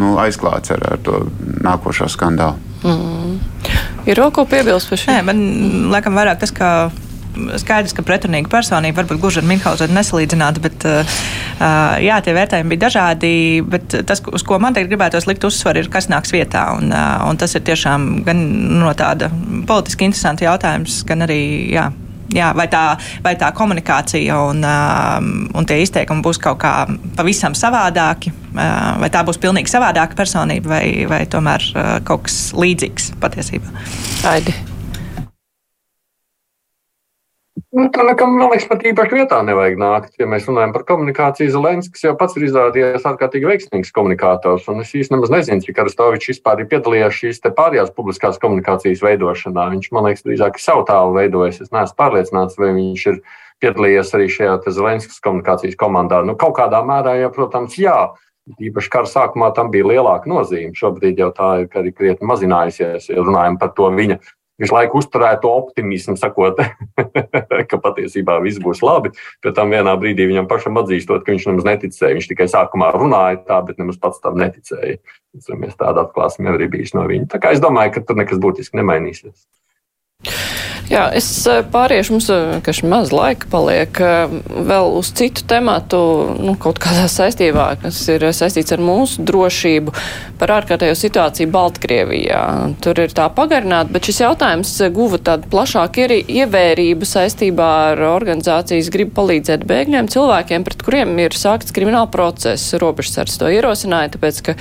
nu, aizklāts ar, ar to nākošo skandālu. Ir vēl ko piebilst par šo? Nē, man liekas, vairāk tas, ka skaidrs, ka pretrunīga personība varbūt gluži ar Minhausenu nesalīdzināta, bet uh, jā, tie vērtējumi bija dažādi. Bet tas, uz ko man teikt, gribētos likt uzsvaru, ir, kas nāks vietā. Un, uh, un tas ir tiešām gan no tāda politiski interesanta jautājums, gan arī. Jā, Jā, vai, tā, vai tā komunikācija un, um, un tie izteikumi būs kaut kā pavisam savādāki, uh, vai tā būs pilnīgi savādāka personība, vai, vai tomēr uh, kaut kas līdzīgs patiesībā? Aidi. Nu, tā nekam, man liekas, pat īpaši vietā nevajag nākt. Ja mēs runājam par komunikāciju, Zelenskis jau pats ir izrādījies ārkārtīgi veiksmīgs komunikators. Un es īstenībā nezinu, cik Arastovičs vispār ir piedalījies šīs pārējās publiskās komunikācijas veidošanā. Viņš, man liekas, drīzāk savu tālu veidojis. Es neesmu pārliecināts, vai viņš ir piedalījies arī šajā Zelenskis komunikācijas komandā. Nu, kaut kādā mērā, jau, protams, jā. Īpaši kara sākumā tam bija lielāka nozīme. Šobrīd jau tā ir krietni mazinājusies, ja runājam par to viņa visu laiku uzturētu optimismu, sakot, ka patiesībā viss būs labi. Pēc tam vienā brīdī viņam pašam atzīstot, ka viņš nemaz neticēja. Viņš tikai sākumā runāja tā, bet nemaz pats tam neticēja. Mēs tādu atklāsmi arī bijis no viņa. Tā kā es domāju, ka tur nekas būtiski nemainīsies. Jā, es eh, pāriešu, mums vienkārši maz laika paliek eh, vēl uz citu tematu, nu, kaut kādā saistībā, kas ir saistīts ar mūsu drošību par ārkārtējo situāciju Baltkrievijā. Tur ir tā pagarināta, bet šis jautājums guva tādu plašāku ievērību saistībā ar organizācijas gribu palīdzēt bēgļiem, cilvēkiem, pret kuriem ir sākts krimināla process. Robežsardze to ierosināja, tāpēc, ka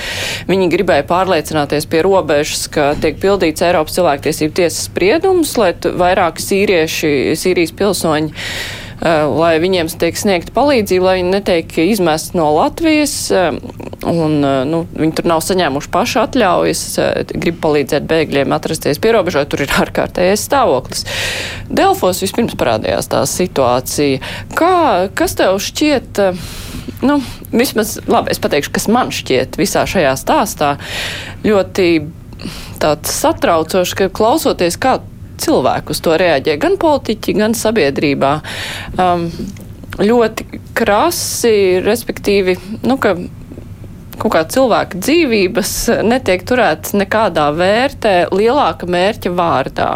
viņi gribēja pārliecināties pie robežas, ka tiek pildīts Eiropas cilvēktiesību tiesas spriedums, lai vairāk sīrieši, Sīrijas pilsoņi lai viņiem tiek sniegta palīdzība, lai viņi netiek izmest no Latvijas, un nu, viņi tur nav saņēmuši paši atļaujas, grib palīdzēt bēgļiem atrasties pierobežot, tur ir ārkārtējais stāvoklis. Delfos vispirms parādījās tā situācija. Kā, kas tev šķiet? nu, vismaz, labi, es pateikšu, kas man šķiet visā šajā stāstā ļoti tāds satraucoši, ka klausoties, kā cilvēku uz to reaģē, gan politiķi, gan sabiedrībā. Um, ļoti krasi, respektīvi, nu, ka kaut kā cilvēka dzīvības netiek turētas nekādā vērtē lielāka mērķa vārdā.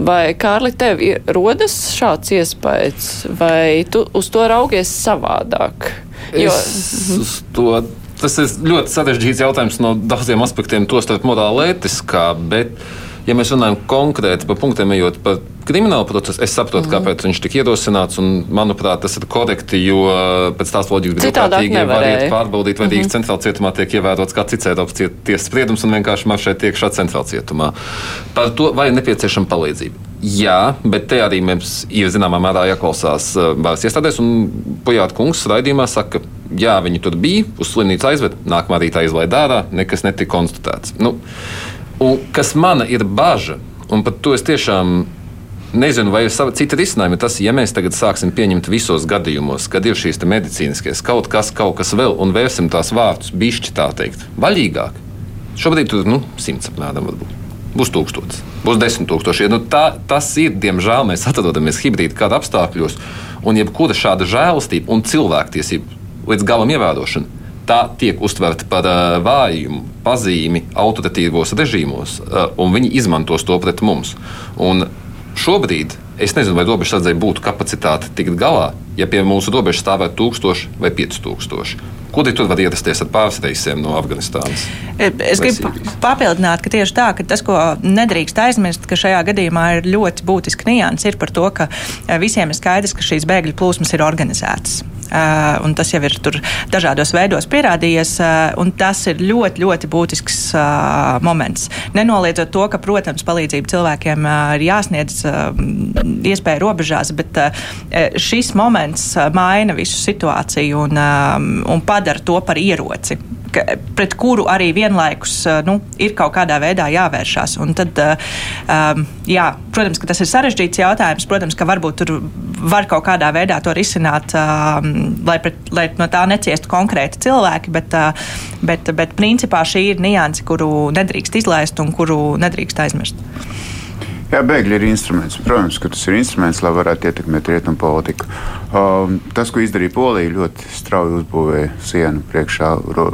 Vai, Kārli, tev ir rodas šāds iespējas, vai tu uz to raugies savādāk? Jo... Es, to, tas ir ļoti sarežģīts jautājums no daudziem aspektiem, tostarp morāli ētiskā, bet ja mēs runājam konkrēti par punktiem, ejot par kriminālu procesu, es saprotu, mm. kāpēc viņš tika ierosināts. Un, manuprāt, tas ir korekti, jo pēc tās loģikas brīvprātīgi var iet pārbaudīt, vai mm -hmm. Rīgas centrālajā cietumā tiek ievērots kāds cits Eiropas tiesas spriedums un vienkārši maršēt iekšā centrālajā cietumā. Par to, vai ir nepieciešama palīdzība. Jā, bet te arī mums ir zināmā mērā jāklausās varas iestādēs. Un Pujāta kungs raidījumā saka, jā, viņi tur bija, uz slimnīcu aizved, nākamā rītā izlaida ārā, nekas netika konstatēts. Nu, Un kas mana ir bažas, un par to es tiešām nezinu, vai ir cita risinājuma. Tas, ja mēs tagad sāksim pieņemt visos gadījumos, kad ir šīs medicīniskās kaut kas, kaut kas vēl, un vērsim tās vārdus bišķi tā teikt, vaļīgāk. Šobrīd tur nu, simts apmēram varbūt. Būs tūkstotis, būs desmit tūkstoši. Ja, nu, tā, tas ir, diemžēl, mēs atrodamies hibrīda kāda apstākļos, un jebkura šāda žēlastība un cilvēktiesība līdz galam ievērošana tā tiek uztverta par uh, vājumu, pazīmi autoritīvos režīmos, uh, un viņi izmantos to pret mums. Un šobrīd es nezinu, vai robežsardzei būtu kapacitāte tikt galā, ja pie mūsu robežas stāvētu 1000 vai 5000. Kuri tur var ierasties ar pāris reisiem no Afganistānas? Es gribu papildināt, ka tieši tā, ka tas, ko nedrīkst aizmirst, ka šajā gadījumā ir ļoti būtiski nianses, ir par to, ka visiem ir skaidrs, ka šīs bēgļu plūsmas ir organizētas. Uh, un tas jau ir dažādos veidos pierādījies, uh, un tas ir ļoti, ļoti būtisks uh, moments. Nenoliedzot to, ka, protams, palīdzība cilvēkiem ir jāsniedz iespēja robežās, bet šis moments maina visu situāciju un, un padara to par ieroci ka, pret kuru arī vienlaikus nu, ir kaut kādā veidā jāvēršās. Un tad, um, jā, protams, ka tas ir sarežģīts jautājums. Protams, ka varbūt tur var kaut kādā veidā to risināt, um, lai, pret, lai no tā neciestu konkrēti cilvēki, bet, uh, bet, bet principā šī ir nianse, kuru nedrīkst izlaist un kuru nedrīkst aizmirst. Jā, bēgļi ir instruments. Protams, ka tas ir instruments, lai varētu ietekmēt rietumu politiku. Um, tas, ko izdarīja Polija, ļoti strauji uzbūvēja sienu priekšā ro,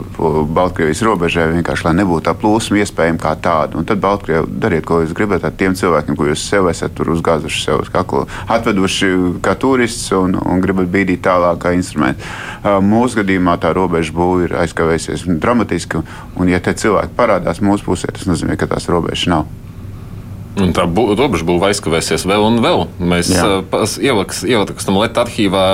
Baltkrievijas robežai, vienkārši lai nebūtu tā plūsma iespējama kā tāda. Un tad Baltkrievi dariet, ko jūs gribat ar tiem cilvēkiem, ko jūs sev esat uzgāzuši sev uz kaklu, atveduši kā turists un, un gribat bīdīt tālāk kā instrumentu. Uh, mūsu gadījumā tā robeža būva ir aizkavējusies dramatiski, un ja te cilvēki parādās mūsu pusē, tas nozīmē, ka tās robežas nav. Un tā robeža būva aizkavēsies vēl un vēl. Mēs ieliekam lietu arhīvā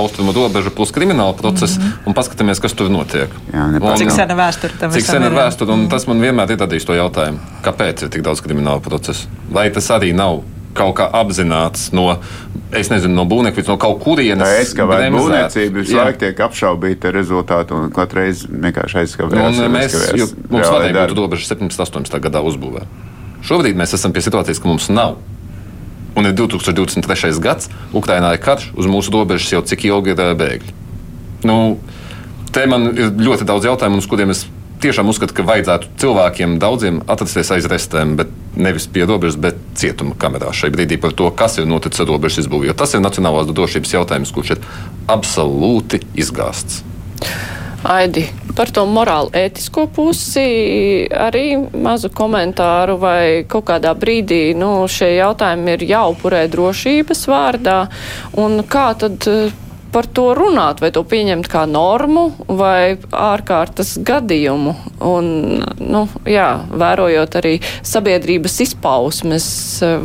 austrumu robežu plus kriminālu procesu mm -hmm. un paskatāmies, kas tur notiek. Jā, un, cik sena vēsture tam ir? Cik sena ir vēsture, un tas man vienmēr ir radījis to jautājumu, kāpēc ir tik daudz kriminālu procesu? Vai tas arī nav kaut kā apzināts no, es nezinu, no būvniecības, no kaut kurienes. Tā aizskavēt būvniecību, visu laiku tiek apšaubīta rezultāti un katru reizi vienkārši aizskavēt. Mēs, mums vadīja būtu robeža 17, 18 gadā uzbūvēta. Šobrīd mēs esam pie situācijas, ka mums nav. Un ir 2023. gads, Ukrainā ir karš, uz mūsu robežas jau cik ilgi ir bēgļi. Nu, te man ir ļoti daudz jautājumu, uz kuriem es tiešām uzskatu, ka vajadzētu cilvēkiem daudziem atrasties aiz restēm, bet nevis pie robežas, bet cietuma kamerā šai brīdī par to, kas ir noticis ar robežas izbūvi. Jo tas ir nacionālās drošības jautājums, kurš ir absolūti izgāsts. Aidi, par to morāli ētisko pusi arī mazu komentāru vai kaut kādā brīdī, nu, šie jautājumi ir jāupurē drošības vārdā, un kā tad par to runāt, vai to pieņemt kā normu vai ārkārtas gadījumu. Un, nu, jā, vērojot arī sabiedrības izpausmes,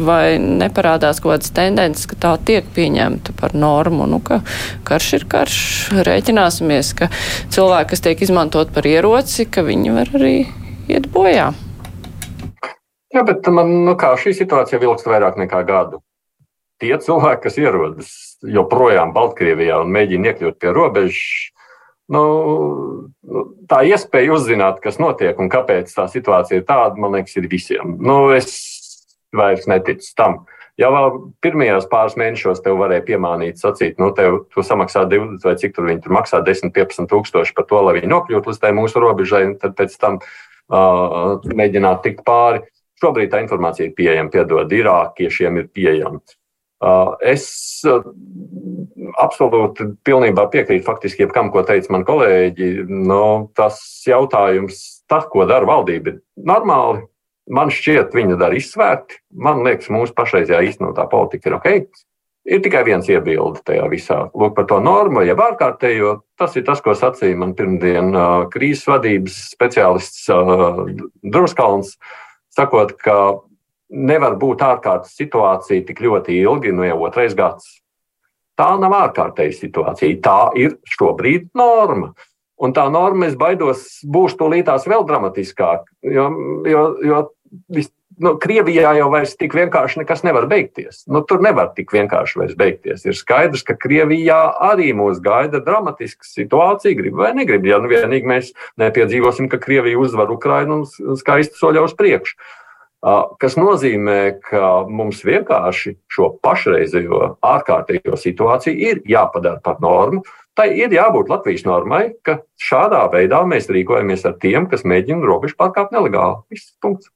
vai neparādās kaut kādas tendences, ka tā tiek pieņemta par normu. Nu, ka karš ir karš, rēķināsimies, ka cilvēki, kas tiek izmantot par ieroci, ka viņi var arī iet bojā. Jā, bet man nu kā, šī situācija vilks vairāk nekā gadu tie cilvēki, kas ierodas joprojām Baltkrievijā un mēģina iekļūt pie robežas, nu, nu, tā iespēja uzzināt, kas notiek un kāpēc tā situācija ir tāda, man liekas, ir visiem. Nu, es vairs neticu tam. Jau pirmajos pāris mēnešos tev varēja piemānīt, sacīt, nu, tev tu samaksā 20 vai cik tur viņi tur maksā 10, 15 tūkstoši par to, lai viņi nokļūtu līdz tai mūsu robežai, un tad pēc tam uh, mēģināt tikt pāri. Šobrīd tā informācija ir pieejama, piedod, irākiešiem ir pieejama. Uh, es uh, absolūti pilnībā piekrītu faktiski jebkam, ko teica man kolēģi. Nu, tas jautājums, tas, ko dara valdība, ir normāli Man šķiet, viņa dara izsvērti. Man liekas, mūsu pašreizējā īstenotā politika ir ok. Ir tikai viens iebilde tajā visā. Lūk, par to normu, jeb ārkārtējo. Tas ir tas, ko sacīja man pirmdien uh, krīzes vadības speciālists Druskalns, sakot, ka nevar būt ārkārtas situācija tik ļoti ilgi, nu jau otrais gads. Tā nav ārkārtēja situācija, tā ir šobrīd norma. Un tā norma, es baidos, būs tūlītās vēl dramatiskāk. Jo, jo, jo vis, nu, Krievijā jau vairs tik vienkārši nekas nevar beigties. Nu, tur nevar tik vienkārši vairs beigties. Ir skaidrs, ka Krievijā arī mūs gaida dramatiska situācija, grib vai negrib. Ja nu vienīgi mēs nepiedzīvosim, ka Krievija uzvar Ukrainu un skaisti soļā uz priekšu. Kas nozīmē, ka mums vienkārši šo pašreizējo ārkārtējo situāciju ir jāpadara par normu. Tai ir jābūt Latvijas normai, ka šādā veidā mēs rīkojamies ar tiem, kas mēģina robežu pārkāpt nelegāli. Viss punkts.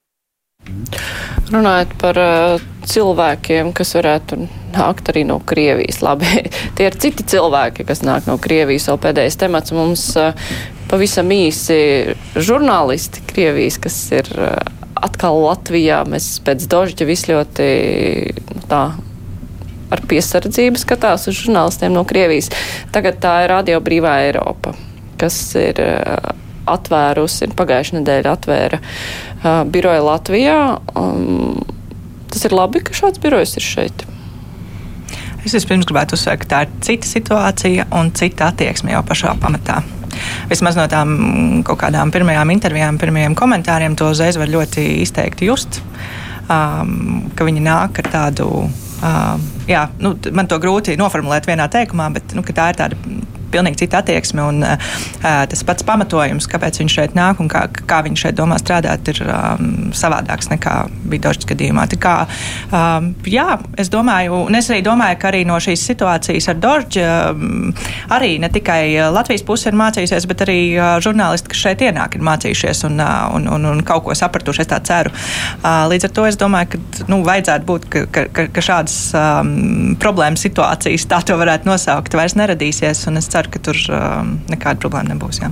Runājot par uh, cilvēkiem, kas varētu nākt arī no Krievijas. Labi, tie ir citi cilvēki, kas nāk no Krievijas. Vēl pēdējais temats mums uh, pavisam īsi žurnālisti Krievijas, kas ir uh, atkal Latvijā. Mēs pēc dožģa visu ļoti tā ar piesardzību skatās uz žurnālistiem no Krievijas. Tagad tā ir Radio Brīvā Eiropa, kas ir uh, atvērusi, pagājušajā nedēļā atvēra uh, biroju Latvijā. Um, tas ir labi, ka šāds birojs ir šeit. Es vispirms gribētu uzsvērt, ka tā ir cita situācija un cita attieksme jau pašā pamatā. Vismaz no tām kaut kādām pirmajām intervijām, pirmajiem komentāriem to uzreiz var ļoti izteikti just, um, ka viņi nāk ar tādu Uh, jā, nu, man to grūti noformulēt vienā teikumā, bet nu, tā ir tāda pilnīgi cita attieksme. Un, uh, tas pats pamatojums, kāpēc viņš šeit nāk un kā, kā viņš šeit domā strādāt, ir um, savādāks nekā bija Dožas gadījumā. Tā kā, um, jā, es domāju, un es arī domāju, ka arī no šīs situācijas ar Dožu um, arī ne tikai Latvijas puse ir mācījusies, bet arī uh, žurnālisti, kas šeit ienāk, ir mācījušies un, uh, un, un, un kaut ko sapratuši. Es tā ceru. Uh, līdz ar to es domāju, ka nu, vajadzētu būt, ka, ka, ka šādas um, problēmas situācijas, tā to varētu nosaukt, vairs neradīsies. Un es ceru, ka tur um, nekāda problēma nebūs. Jā.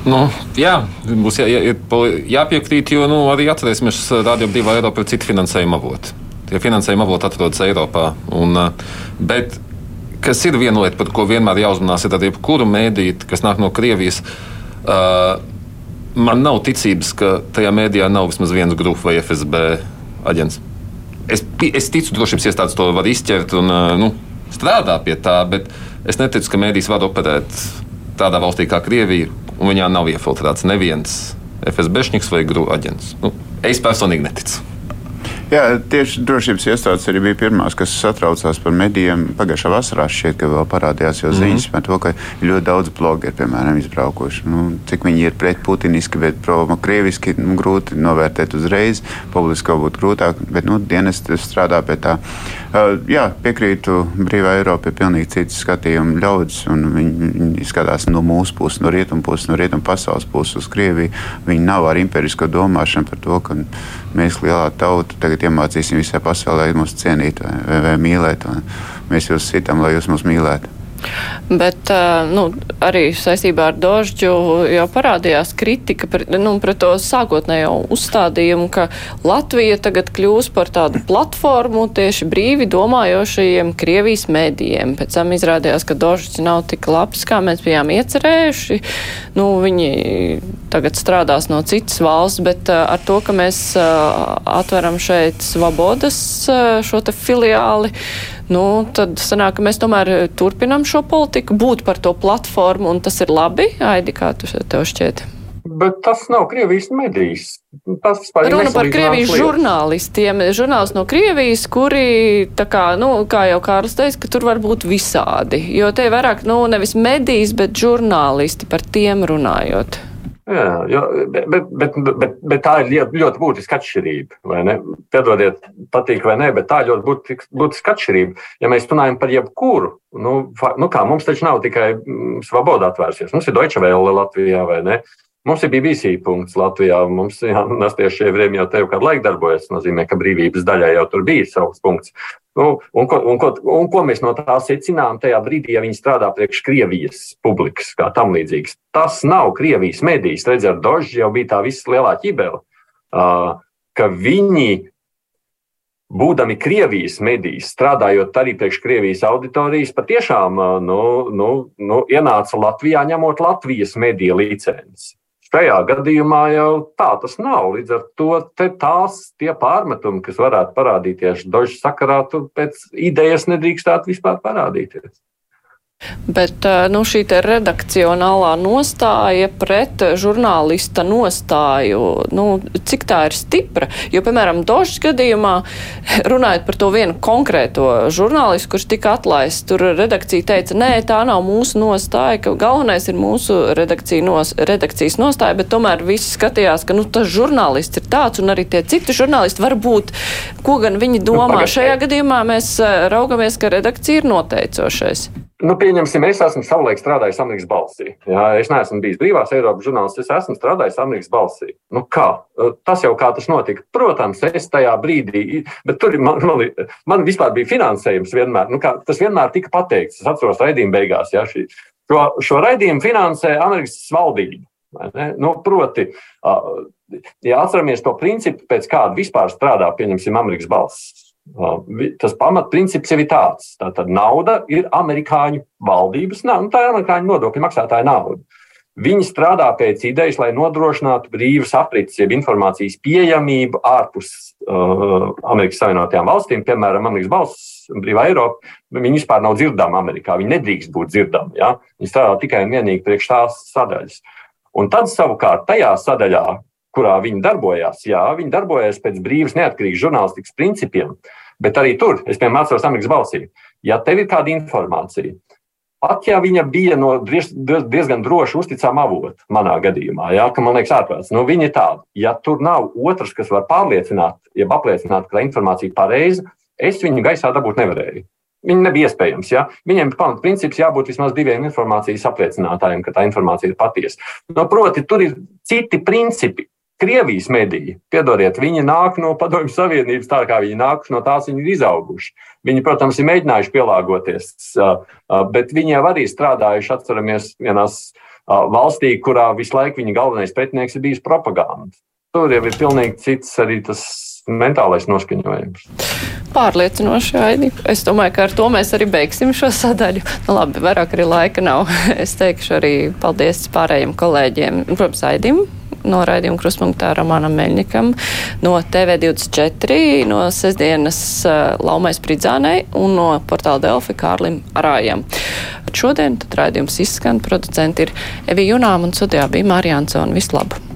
Nu, jā, būs jā, jā, jāpiekrīt, jo nu, arī atcerēsimies, ka Rādio Brīvā Eiropa ir citi finansējuma avoti. Tie finansējuma avoti atrodas Eiropā. Un, uh, bet, kas ir viena lieta, par ko vienmēr jāuzmanās, ir arī jebkuru mēdīti, kas nāk no Krievijas. Uh, man nav ticības, ka tajā mēdījā nav vismaz viens grupas vai FSB aģents. Es, es ticu, drošības iestādes to var izķert un uh, nu, strādā pie tā, bet Es neticu, ka mēdīs var operēt tādā valstī kā Krievija, un viņā nav iefiltrēts neviens FSB vai grūti aģents. Nu, es personīgi neticu. Jā, tieši drošības iestādes arī bija pirmās, kas satraucās par medijiem. Pagājušā vasarā šķiet, ka vēl parādījās jau ziņas mm -hmm. par to, ka ļoti daudz blogeri, piemēram, izbraukuši. Nu, cik viņi ir pret putiniski, bet pro-krieviski nu, grūti novērtēt uzreiz. Publiski būtu grūtāk, bet nu, dienas strādā pie tā. Uh, jā, piekrītu, brīvā Eiropa ir pilnīgi cits skatījums ļaudis, un viņi, viņi skatās no mūsu puses, no rietumu puses, no rietumu pasaules puses uz Krieviju. Viņi nav ar imperisko domāšanu par to, ka mēs lielā tauta tagad iemācīsim visai pasaulē mūs cienīt vai, vai, vai mīlēt. Mēs jūs sitam, lai jūs mūs mīlētu. Bet nu, arī saistībā ar Dožģu jau parādījās kritika par, nu, par to sākotnējo uzstādījumu, ka Latvija tagad kļūs par tādu platformu tieši brīvi domājošajiem Krievijas mēdījiem. Pēc tam izrādījās, ka Dožģis nav tik labs, kā mēs bijām iecerējuši. Nu, viņi tagad strādās no citas valsts, bet ar to, ka mēs atveram šeit Svabodas šo te filiāli, nu, tad sanāk, ka mēs tomēr turpinam šo politiku, būt par to platformu, un tas ir labi, Aidi, kā tu tev šķiet? bet tas nav Krievijas medijs. Tas Runa par Krievijas žurnālistiem, žurnālisti no Krievijas, kuri, kā, nu, kā jau Kārlis teica, ka tur var būt visādi, jo te vairāk, nu, nevis medijas, bet žurnālisti par tiem runājot. Jā, jo, bet, bet, bet, bet tā ir ļoti, ļoti būtiska atšķirība. Piedodiet, patīk vai nē, bet tā ir ļoti būtiska, būtiska atšķirība. Ja mēs runājam par jebkuru, nu, nu kā mums taču nav tikai mm, Svaboda atvērsies, mums ir Deutsche Welle Latvijā vai ne. Mums ir BBC punkts Latvijā. Mums nastieši evrejiem jau te jau kādu laiku darbojas. Tas nozīmē, ka brīvības daļai jau tur bija savs punkts. Nu, un, ko, un, ko, un ko mēs no tā secinām tajā brīdī, ja viņi strādā priekš Krievijas publikas, kā tam līdzīgs? Tas nav Krievijas medijas. Redziet, Dožs jau bija tā vislielā ķibele, ka viņi būdami Krievijas medijas, strādājot arī priekš Krievijas auditorijas, patiešām nu, nu, nu, ienāca Latvijā ņemot Latvijas mediju licenci. Šajā gadījumā jau tā tas nav. Līdz ar to tās tie pārmetumi, kas varētu parādīties dažu sakarā, pēc idejas nedrīkstētu vispār parādīties. Bet nu, šī redakcionālā nostāja pret žurnālista nostāju, nu, cik tā ir stipra? Jo, piemēram, Dožas gadījumā, runājot par to vienu konkrēto žurnālistu, kurš tika atlaists, tur redakcija teica, nē, tā nav mūsu nostāja, ka galvenais ir mūsu redakcija nos, redakcijas nostāja, bet tomēr visi skatījās, ka nu, tas žurnālists ir tāds, un arī tie citi žurnālisti var būt, ko gan viņi domā. Nu, Šajā gadījumā mēs raugamies, ka redakcija ir noteicošais. Nu, pieņemsim, es esmu savulaik strādājis Amerikas balsī. Jā, es neesmu bijis brīvās Eiropas žurnālists, es esmu strādājis Amerikas balsī. Nu, kā? Tas jau kā tas notika. Protams, es tajā brīdī, bet tur man, man, man vispār bija finansējums vienmēr. Nu, kā, tas vienmēr tika pateikts. Es atceros raidījuma beigās. Jā, šī, šo, šo raidījumu finansē Amerikas valdība. Nu, proti, ja atceramies to principu, pēc kāda vispār strādā, pieņemsim, Amerikas balss Tas pamatprincips jau ir tāds. Tātad nauda ir amerikāņu valdības nauda, nu, tā ir amerikāņu nodokļu maksātāja nauda. Viņi strādā pēc idejas, lai nodrošinātu brīvas aprits, jeb informācijas pieejamību ārpus uh, Amerikas Savienotajām valstīm, piemēram, Amerikas balss, brīvā Eiropa. Viņi vispār nav dzirdami Amerikā, viņi nedrīkst būt dzirdami. Ja? Viņi strādā tikai un vienīgi priekš tās sadaļas. Un tad savukārt tajā sadaļā, kurā viņi darbojās, jā, viņi darbojās pēc brīvas, neatkarīgas žurnālistikas principiem, bet arī tur, es piemēram atceros Amerikas balsī, ja tev ir kāda informācija, pat ja viņa bija no diezgan droši uzticama avota, manā gadījumā, jā, ka man liekas ārprāts, nu viņa ir tāda, ja tur nav otrs, kas var pārliecināt, jeb apliecināt, ka tā informācija ir pareiza, es viņu gaisā dabūt nevarēju. Viņi nebija iespējams. Ja? Viņiem ir pamatprincips jābūt vismaz diviem informācijas apliecinātājiem, ka tā informācija ir patiesa. No, proti, tur ir citi principi, Krievijas mediji, piedodiet, viņi nāk no Padomju Savienības, tā kā viņi nāk no tās, viņi ir izauguši. Viņi, protams, ir mēģinājuši pielāgoties, bet viņi jau arī strādājuši, atceramies, vienās valstī, kurā visu laiku viņa galvenais pretinieks ir bijis propaganda. Tur jau ir pilnīgi cits arī tas mentālais noskaņojums. Pārliecinoši, Aidi. Es domāju, ka ar to mēs arī beigsim šo sadaļu. Nu, labi, vairāk arī laika nav. Es teikšu arī paldies pārējiem kolēģiem, protams, Aidim no raidījuma kruspunktā Romanam Meļņikam, no TV24, no sestdienas uh, Laumai Spridzānei un no portāla Delfi Kārlim Arājam. Šodien tad raidījums izskan, producenti ir Evi Junām un studijā bija Mārija Ansona. Vislabāk!